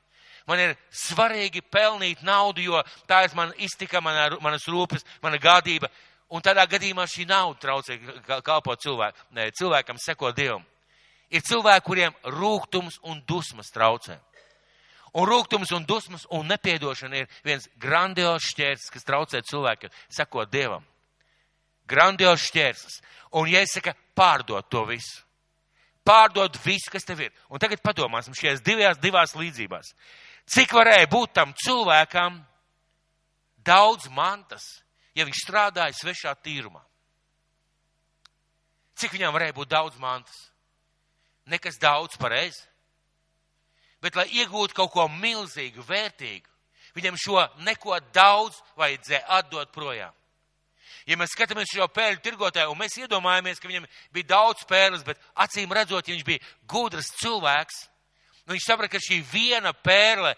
Man ir svarīgi pelnīt naudu, jo tā ir mana iztika, mana, manas rūpes, mana gādība. Un tādā gadījumā šī nauda traucē kalpot cilvēku, cilvēkam sekot Dievam. Ir cilvēki, kuriem rūkums un dusmas traucē. Un rūkums un dusmas un nepiedošana ir viens grandios šķērslis, kas traucē cilvēkiem sekot Dievam. Grandios šķērslis. Un, ja es saku, pārdot to visu, pārdot visu, kas tev ir. Un tagad padomāsim šajās divās, divās līdzībās. Cik varēja būt tam cilvēkam daudz mantas, ja viņš strādāja svešā tīrumā. Cik viņam varēja būt daudz mantas? Nekas daudz pareizi. Bet, lai iegūtu kaut ko milzīgu, vērtīgu, viņam šo neko daudz vajadzēja atdot projām. Ja mēs skatāmies šo pēļu tirgotāju, un mēs iedomājamies, ka viņam bija daudz pērles, bet acīm redzot, ja viņš bija gudrs cilvēks, nu viņš saprata, ka šī viena pērle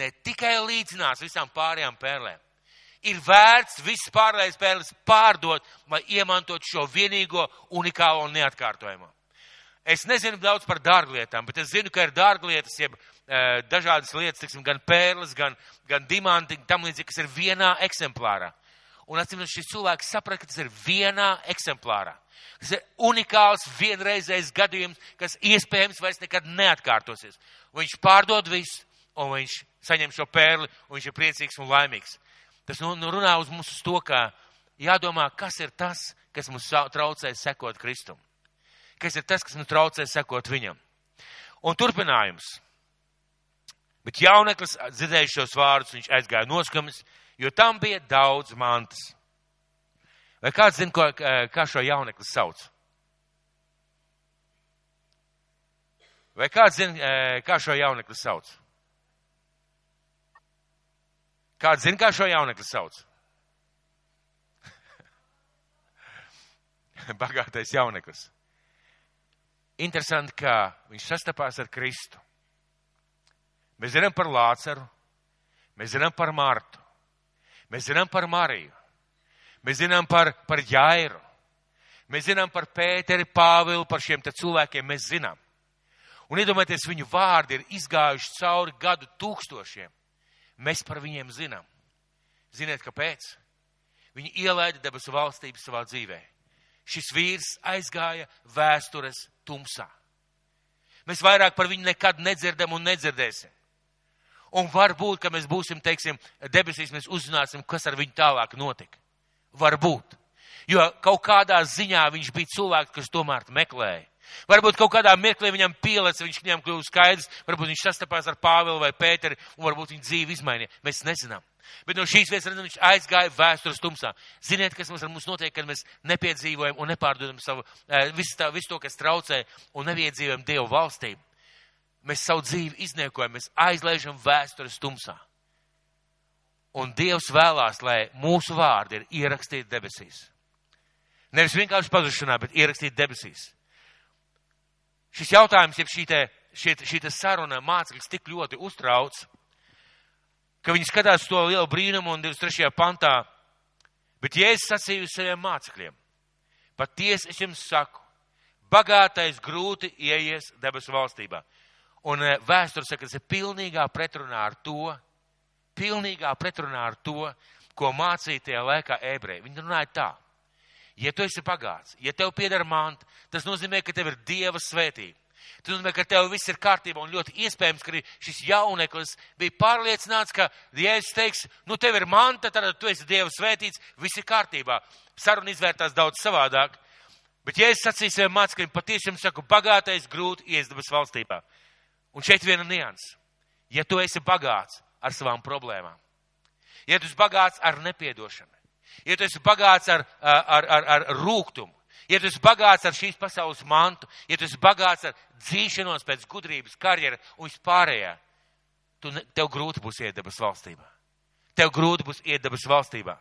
ne tikai līdzinās visām pārējām pērlēm, ir vērts visas pārējās pērles pārdot, lai iemantot šo vienīgo, unikālo un neatkārtojumu. Es nezinu daudz par dārglietām, bet es zinu, ka ir dārglietas, jeb e, dažādas lietas, tiksim, gan pērles, gan, gan dimanti, tam līdzīgi, kas ir vienā eksemplārā. Un atcīm šis cilvēks saprata, ka tas ir vienā eksemplārā. Tas ir unikāls, vienreizējs gadījums, kas iespējams vairs nekad neatkārtosies. Un viņš pārdod visu, un viņš saņem šo pērli, un viņš ir priecīgs un laimīgs. Tas nu, nu runā uz mums uz to, ka jādomā, kas ir tas, kas mums traucē sekot Kristum. Kas ir tas, kas mums traucē sekot viņam. Un turpinājums. Bet jauneklis dzirdēja šos vārdus, viņš aizgāja noskamis, jo tam bija daudz mantas. Vai kāds zina, ko, kā šo jaunekli sauc? Vai kāds zina, kā šo jaunekli sauc? Kāds zina, kā šo jaunekli sauc? Bagātais jauneklis. Interesanti, ka viņš sastapās ar Kristu. Mēs zinām par Lāceru, mēs zinām par Martu, mēs zinām par Mariju, mēs zinām par, par Jairu, mēs zinām par Pēteri, Pāvilu, par šiem cilvēkiem mēs zinām. Un iedomājieties, viņu vārdi ir izgājuši cauri gadu tūkstošiem. Mēs par viņiem zinām. Ziniet, kāpēc? Viņi ielaida debesu valstību savā dzīvē. Šis vīrs aizgāja vēstures tumsā. Mēs vairāk par viņu nekad nedzirdam un nedzirdēsim. Un varbūt, ka mēs būsim, teiksim, debesīs, mēs uzzināsim, kas ar viņu tālāk notika. Varbūt. Jo kaut kādā ziņā viņš bija cilvēks, kas tomēr meklēja. Varbūt kaut kādā mirklī viņam pielēc, viņš viņam kļūst skaidrs, varbūt viņš sastapās ar Pāvilu vai Pēteri, un varbūt viņa dzīve izmainīja. Mēs nezinām. Bet no šīs vietas redzam, viņš aizgāja vēstures tumsā. Ziniet, kas mums ar mums notiek, kad mēs nepiedzīvojam un nepārdodam savu, visu, tā, visu to, kas traucē, un nepiedzīvojam Dievu valstību. Mēs savu dzīvi izniekojam, mēs aizlaižam vēstures tumsā. Un Dievs vēlās, lai mūsu vārdi ir ierakstīti debesīs. Nevis vienkārši pazušanā, bet ierakstīti debesīs šis jautājums, jeb šī, te, šī, šī te saruna mācekļus tik ļoti uztrauc, ka viņi skatās to lielu brīnumu un 23. pantā, bet Jēzus sacīja saviem mācekļiem, patiesi es jums saku, bagātais grūti ieies debesu valstībā. Un eh, vēsture saka, tas ir pilnīgā pretrunā ar to, pilnīgā pretrunā ar to, ko mācīja tajā laikā ebreji. Viņi runāja tā. Ja tu esi pagāts, ja tev pieder manta, tas nozīmē, ka tev ir Dieva svētība. Tas nozīmē, ka tev viss ir kārtībā un ļoti iespējams, ka šis jauneklis bija pārliecināts, ka Jēzus teiks, nu tev ir manta, tad tu esi Dieva svētīts, viss ir kārtībā. Saruna izvērtās daudz savādāk. Bet Jēzus sacīja saviem mācekļiem, patiešām saku, bagātais grūti iesdabas valstībā. Un šeit viena nianses. Ja tu esi bagāts ar savām problēmām, ja tu esi bagāts ar nepiedošanu, ja tu esi bagāts ar, ar, ar, ar rūgtumu, ja tu esi bagāts ar šīs pasaules mantu, ja tu esi bagāts ar dzīšanos pēc gudrības, karjeras un vispārējā, tu, tev grūti būs iet debes valstībā. Tev grūti būs iet debes valstībā.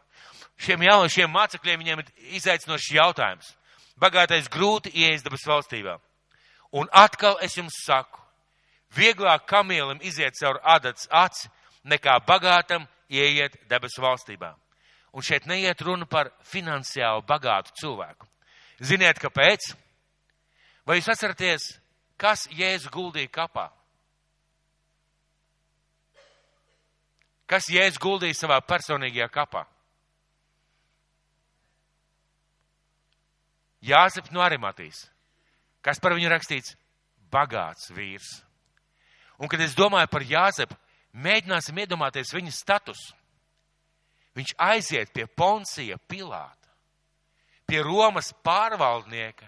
Šiem jauniešiem mācekļiem viņiem ir izaicinošs jautājums. Bagātais grūti ieies debes valstībā. Un atkal es jums saku, vieglāk kamielim iziet caur adats aci, nekā bagātam ieiet debesu valstībā. Un šeit neiet runa par finansiāli bagātu cilvēku. Ziniet, kāpēc? Vai jūs atceraties, kas Jēzu guldīja kapā? Kas Jēzu guldīja savā personīgajā kapā? Jāzep no Arimatīs. Kas par viņu rakstīts? Bagāts vīrs. Un, kad es domāju par Jāzepu, mēģināsim iedomāties viņa statusu. Viņš aiziet pie Poncija Pilāta, pie Romas pārvaldnieka,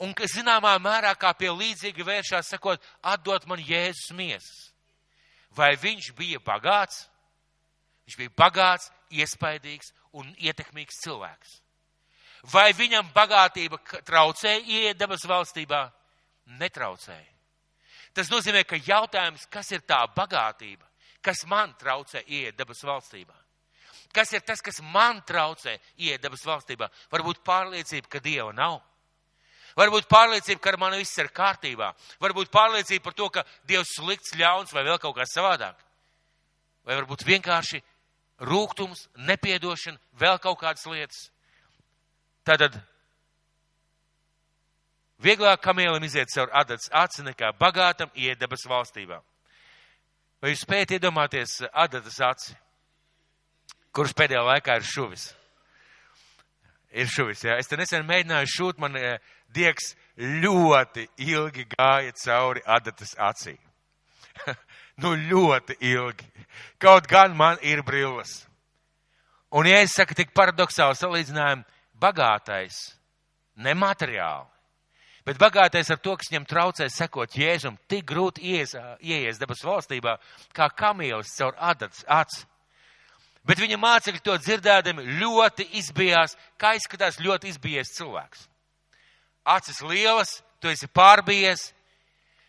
un, kas zināmā mērā kā pie līdzīga vēršās, sakot, atdot man Jēzus miesas. Vai viņš bija bagāts? Viņš bija bagāts, iespaidīgs un ietekmīgs cilvēks. Vai viņam bagātība traucēja ieiet debesu valstībā? Netraucēja. Tas nozīmē, ka jautājums, kas ir tā bagātība, kas man traucē ieiet debesu valstībā? Kas ir tas, kas man traucē ieiet debesu valstībā? Varbūt pārliecība, ka Dieva nav. Varbūt pārliecība, ka ar mani viss ir kārtībā. Varbūt pārliecība par to, ka Dievs slikts, ļauns vai vēl kaut kas savādāk. Vai varbūt vienkārši rūkums, nepiedošana, vēl kaut kādas lietas. Tātad vieglāk kamielim iziet caur adatas aci nekā bagātam iet debesu valstībā. Vai jūs spējat iedomāties adatas aci, kurš pēdējā laikā ir šuvis? Ir šuvis, jā. Es te nesen mēģināju šūt, man eh, diegs ļoti ilgi gāja cauri adatas acī. nu, ļoti ilgi. Kaut gan man ir brilles. Un, ja es saku tik paradoxāli salīdzinājumu, bagātais, nemateriāli, bet bagātais ar to, kas viņam traucē sekot Jēzum, tik grūti ieies, ieies debesu valstībā, kā kamielis caur adatas aci. Bet viņa mācekļi to dzirdēdami ļoti izbijās, kā izskatās ļoti izbijies cilvēks. Acis lielas, tu esi pārbijies,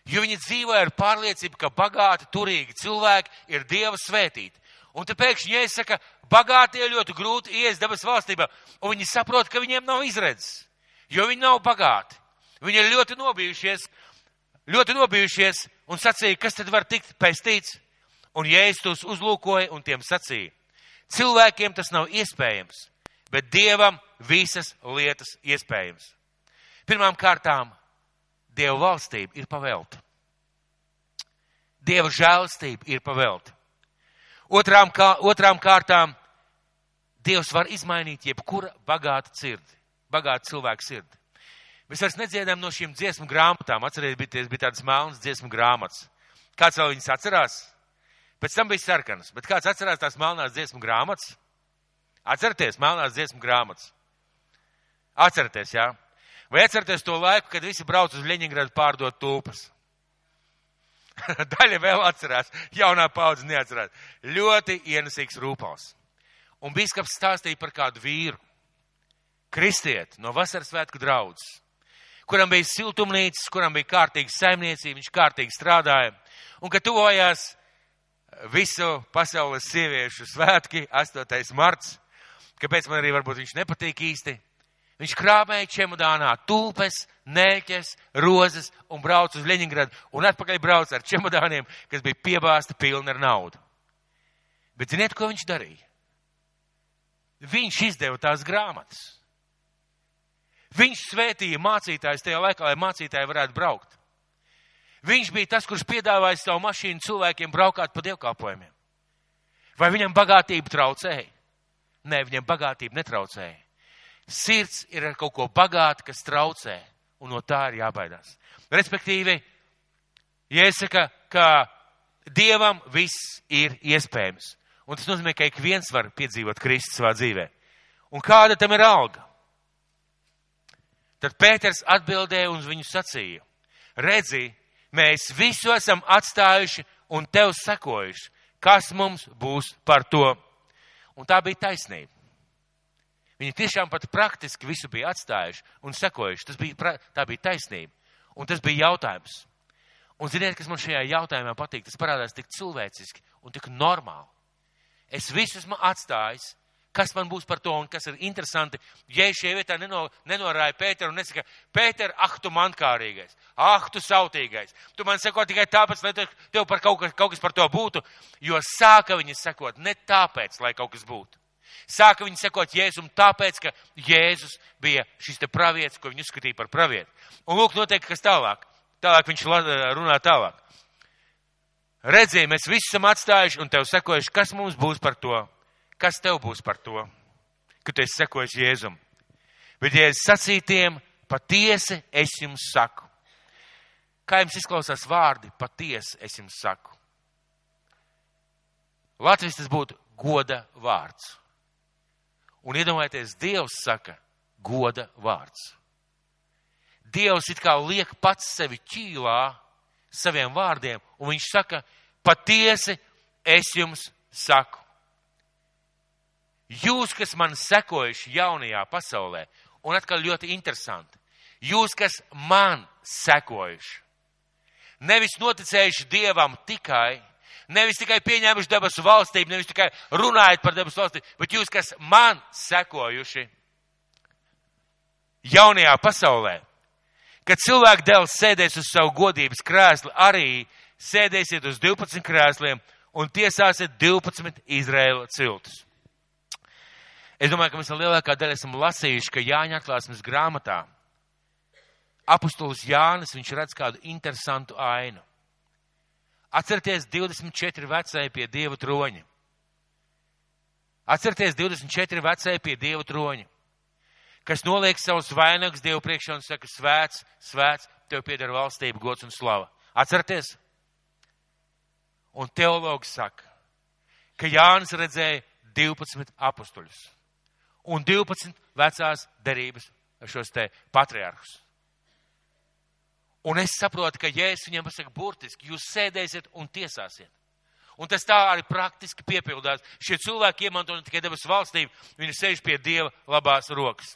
jo viņi dzīvoja ar pārliecību, ka bagāti, turīgi cilvēki ir Dieva svētīti. Un te pēkšņi iesaka, bagātie ļoti grūti ies debes valstībā, un viņi saprot, ka viņiem nav izredzes, jo viņi nav bagāti. Viņi ir ļoti nobijušies, ļoti nobijušies un sacīja, kas tad var tikt pestīts. Un Jēzus tos uzlūkoja un tiem sacīja, cilvēkiem tas nav iespējams, bet Dievam visas lietas iespējams. Pirmām kārtām, Dieva valstība ir pavelta. Dieva žēlastība ir pavelta. Otrām, kā, otrām kārtām, Dievs var izmainīt jebkura bagāta sirdi, bagāta cilvēka sirdi. Mēs vairs nedziedām no šīm dziesmu grāmatām. Atcerieties, bija tādas melnas dziesmu grāmatas. Kāds vēl viņas atcerās? Pēc tam bija sarkanas, bet kāds atcerās tās melnās dziesmu grāmatas? Atcerieties, melnās dziesmu grāmatas. Atcerieties, jā. Vai atcerieties to laiku, kad visi brauc uz Ļeņingradu pārdot tūpas? Daļa vēl atcerās, jaunā paudze neatcerās. Ļoti ienesīgs rūpals. Un bīskaps stāstīja par kādu vīru, kristieti no vasaras svētku draudzes, kuram bija siltumnīcas, kuram bija kārtīga saimniecība, viņš kārtīgi strādāja. Un, kad tuvojās visu pasaules sieviešu svētki, 8. marts, kāpēc man arī varbūt viņš nepatīk īsti, Viņš krāpēja čemodānā tulpes, nēķes, rozes un brauca uz Leņingradu un atpakaļ brauca ar čemodāniem, kas bija piebāzti pilni ar naudu. Bet ziniet, ko viņš darīja? Viņš izdeva tās grāmatas. Viņš svētīja mācītājs tajā laikā, lai mācītāji varētu braukt. Viņš bija tas, kurš piedāvāja savu mašīnu cilvēkiem braukāt pa dievkalpojumiem. Vai viņam bagātība traucēja? Nē, viņam bagātība netraucēja. Sirds ir ar kaut ko bagātu, kas traucē, un no tā ir jābaidās. Respektīvi, jāsaka, ka Dievam viss ir iespējams. Un tas nozīmē, ka ik viens var piedzīvot Kristu savā dzīvē. Un kāda tam ir alga? Tad Pēters atbildēja un viņu sacīja: Redzi, mēs visu esam atstājuši un tev sekojuši. Kas mums būs par to? Un tā bija taisnība. Viņi tiešām pat praktiski visu bija atstājuši un sekojuši. Bija, tā bija taisnība. Un tas bija jautājums. Un ziniet, kas man šajā jautājumā patīk? Tas parādās tik cilvēciski un tik normāli. Es visu esmu atstājis. Kas man būs par to un kas ir interesanti? Ja šajā vietā neno, nenorāja Pēteru un nesaka, Pēter, ah, tu mankārīgais, ah, tu sautīgais. Tu man seko tikai tāpēc, lai tev par kaut kas, kaut kas par to būtu, jo sāka viņi sekot ne tāpēc, lai kaut kas būtu. Sāka viņi sekot Jēzum tāpēc, ka Jēzus bija šis te pravietis, ko viņi uzskatīja par pravietu. Un lūk, notiek kas tālāk. Tālāk viņš runā tālāk. Redzēji, mēs visi esam atstājuši un tev sekojuši, kas mums būs par to? Kas tev būs par to, ka tu esi sekojis Jēzum? Bet, es sacītiem, patiesi es jums saku. Kā jums izklausās vārdi, patiesi es jums saku. Latvijas tas būtu goda vārds. Un iedomājieties, Dievs saka, goda vārds. Dievs it kā liek pats sevi ķīlā saviem vārdiem, un viņš saka, patiesi es jums saku. Jūs, kas man sekojuši jaunajā pasaulē, un atkal ļoti interesanti, jūs, kas man sekojuši, nevis noticējuši Dievam tikai, nevis tikai pieņēmuši debesu valstību, nevis tikai runājot par debesu valstību, bet jūs, kas man sekojuši jaunajā pasaulē, kad cilvēku dēls sēdēs uz savu godības krēslu, arī sēdēsiet uz 12 krēsliem un tiesāsiet 12 Izraēla ciltus. Es domāju, ka mēs lielākā daļa esam lasījuši, ka Jāņa atklāsmes grāmatā apustulis Jānis, viņš redz kādu interesantu ainu. Atcerieties 24 vecāji pie Dieva troņa. Atcerieties 24 vecāji pie Dieva troņa, kas noliek savus vainagus Dievu priekšā un saka, svēts, svēts, tev pieder valstība, gods un slava. Atcerieties! Un teologs saka, ka Jānis redzēja 12 apustuļus un 12 vecās derības šos te patriarchus. Un es saprotu, ka Jēzus viņiem pasaka burtiski, jūs sēdēsiet un tiesāsiet. Un tas tā arī praktiski piepildās. Šie cilvēki iemanto ne tikai debesu valstību, viņi sēž pie Dieva labās rokas.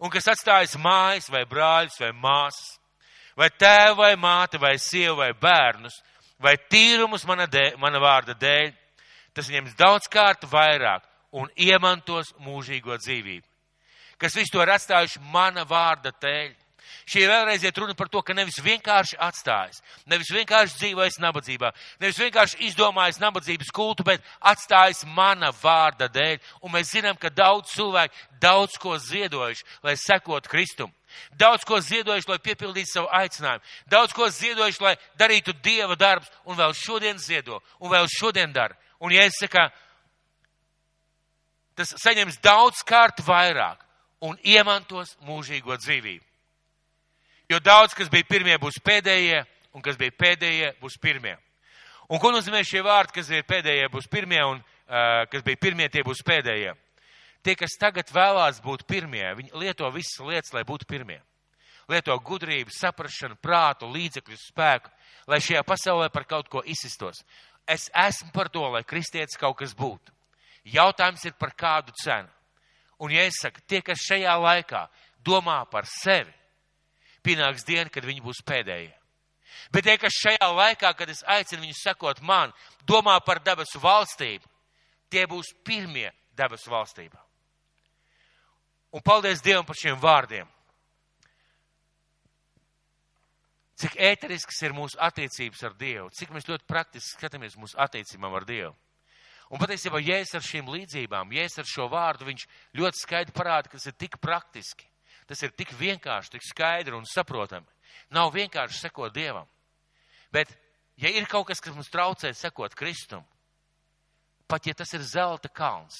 Un kas atstājas mājas vai brāļus vai māsas, vai tēvu vai māti vai sievu vai bērnus, vai tīrumus mana, dēļ, mana vārda dēļ, tas viņiem daudz kārt vairāk un iemantos mūžīgo dzīvību. Kas visu to ir atstājuši mana vārda dēļ. Šī vēlreiz iet runa par to, ka nevis vienkārši atstājas, nevis vienkārši dzīvojas nabadzībā, nevis vienkārši izdomājas nabadzības kultu, bet atstājas mana vārda dēļ. Un mēs zinām, ka daudz cilvēku daudz ko ziedojuši, lai sekot Kristum. Daudz ko ziedojuši, lai piepildītu savu aicinājumu. Daudz ko ziedojuši, lai darītu Dieva darbus, un vēl šodien ziedo, un vēl šodien dara. Un ja es saku, tas saņems daudz kārt vairāk un iemantos mūžīgo dzīvību. Jo daudz, kas bija pirmie, būs pēdējie, un kas bija pēdējie, būs pirmie. Un ko nozīmē šie vārdi, kas ir pēdējie, būs pirmie, un uh, kas bija pirmie, tie būs pēdējie? Tie, kas tagad vēlās būt pirmie, viņi lieto visas lietas, lai būtu pirmie. Lieto gudrību, saprašanu, prātu, līdzekļus, spēku, lai šajā pasaulē par kaut ko izsistos. Es esmu par to, lai kristietis kaut kas būtu. Jautājums ir par kādu cenu. Un ja es saku, tie, kas šajā laikā domā par sevi, pienāks diena, kad viņi būs pēdējie. Bet tie, kas šajā laikā, kad es aicinu viņus sekot man, domā par debesu valstību, tie būs pirmie debesu valstībā. Un paldies Dievam par šiem vārdiem. Cik ēterisks ir mūsu attiecības ar Dievu, cik mēs ļoti praktiski skatāmies mūsu attiecībām ar Dievu. Un patiesībā, es ar šīm līdzībām, es ar šo vārdu, viņš ļoti skaidri parāda, ka tas ir tik praktiski, tas ir tik vienkārši, tik skaidri un saprotami. Nav vienkārši sekot Dievam. Bet, ja ir kaut kas, kas mums traucē sekot Kristum, pat ja tas ir zelta kalns,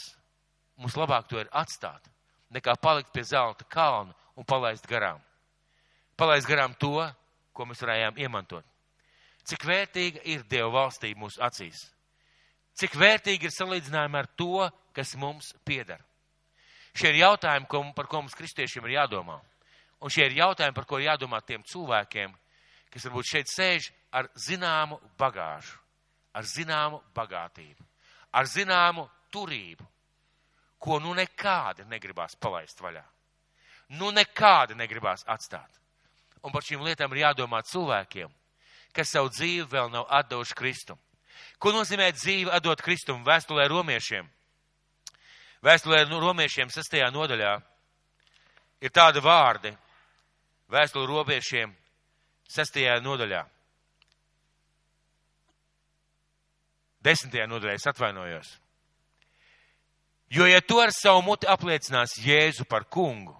mums labāk to ir atstāt, nekā palikt pie zelta kalna un palaist garām. Palaist garām to, ko mēs varējām iemantot. Cik vērtīga ir Dieva valstība mūsu acīs? Cik vērtīgi ir salīdzinājumi ar to, kas mums pieder? Šie ir jautājumi, ko, par ko mums kristiešiem ir jādomā. Un šie ir jautājumi, par ko ir jādomā tiem cilvēkiem, kas varbūt šeit sēž ar zināmu bagāžu, ar zināmu bagātību, ar zināmu turību, ko nu nekādi negribās palaist vaļā. Nu nekādi negribās atstāt. Un par šīm lietām ir jādomā cilvēkiem, kas savu dzīvi vēl nav atdevuši Kristum. Ko nozīmē dzīve atdot Kristumu vēstulē romiešiem? Vēstulē romiešiem sastajā nodaļā ir tādi vārdi. Vēstule romiešiem sastajā nodaļā. Desmitajā nodaļā es atvainojos. Jo, ja tu ar savu muti apliecinās Jēzu par kungu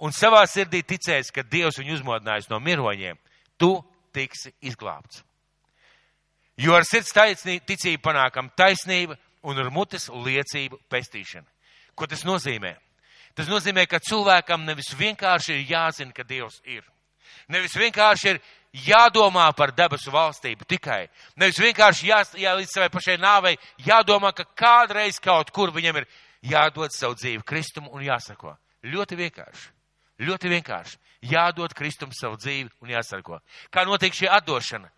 un savā sirdī ticēs, ka Dievs viņu uzmodinājis no miroņiem, tu tiksi izglābts. Jo ar sirds taisnību, ticību panākam taisnība un ar mutes liecību pestīšana. Ko tas nozīmē? Tas nozīmē, ka cilvēkam nevis vienkārši ir jāzina, ka Dievs ir. Nevis vienkārši ir jādomā par debesu valstību tikai. Nevis vienkārši jā, jā, līdz savai pašai nāvei jādomā, ka kādreiz kaut kur viņam ir jādod savu dzīvi Kristumu un jāsako. Ļoti vienkārši. Ļoti vienkārši. Jādod Kristum savu dzīvi un jāsako. Kā notiek šī atdošana?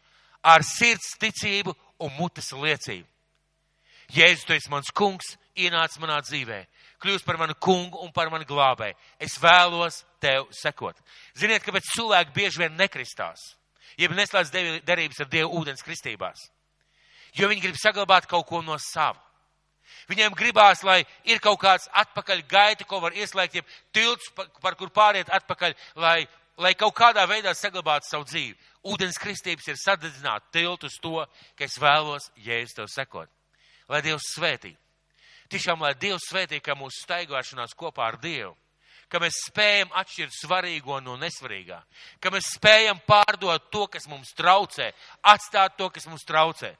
Ar sirds ticību un mutes liecību. Jēzus, tu esi mans kungs, ienāc manā dzīvē. kļūst par manu kungu un par manu glābēju. Es vēlos tev sekot. Ziniet, kāpēc cilvēki bieži vien nekristās? Jeb neslēdz derības ar Dievu ūdens kristībās. Jo viņi grib saglabāt kaut ko no sava. Viņiem gribās, lai ir kaut kāds atpakaļ gaita, ko var ieslēgt, jeb tilts, par, par kur pāriet atpakaļ, lai, lai kaut kādā veidā saglabātu savu dzīvi. Ūdens kristības ir sadedzināt tiltu uz to, ka es vēlos jēzus tev sekot. Lai Dievs svētī. Tiešām, lai Dievs svētī, ka mūsu staigāšanās kopā ar Dievu, ka mēs spējam atšķirt svarīgo no nesvarīgā, ka mēs spējam pārdot to, kas mums traucē, atstāt to, kas mums traucē.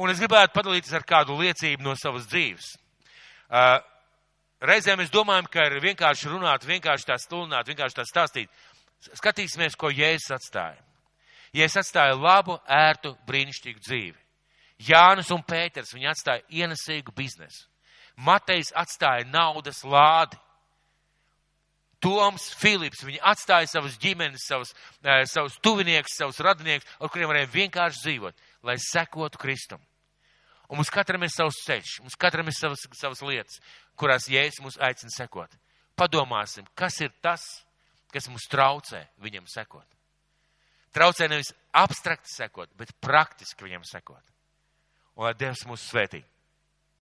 Un es gribētu padalīties ar kādu liecību no savas dzīves. Uh, reizēm mēs domājam, ka ir vienkārši runāt, vienkārši tā stulnāt, vienkārši tā stāstīt. Skatīsimies, ko Jēzus atstāja. Jēzus atstāja labu, ērtu, brīnišķīgu dzīvi. Jānis un Pēters, viņi atstāja ienesīgu biznesu. Matejs atstāja naudas lādi. Toms, Filips, viņi atstāja savas ģimenes, savus, savus tuvinieks, savus radinieks, ar kuriem varēja vienkārši dzīvot lai sekotu Kristum. Un mums katram ir savs ceļš, mums katram ir savas, savas lietas, kurās Jēzus mūs aicina sekot. Padomāsim, kas ir tas, kas mums traucē viņam sekot. Traucē nevis abstrakti sekot, bet praktiski viņam sekot. Un lai Dievs mūs svētī.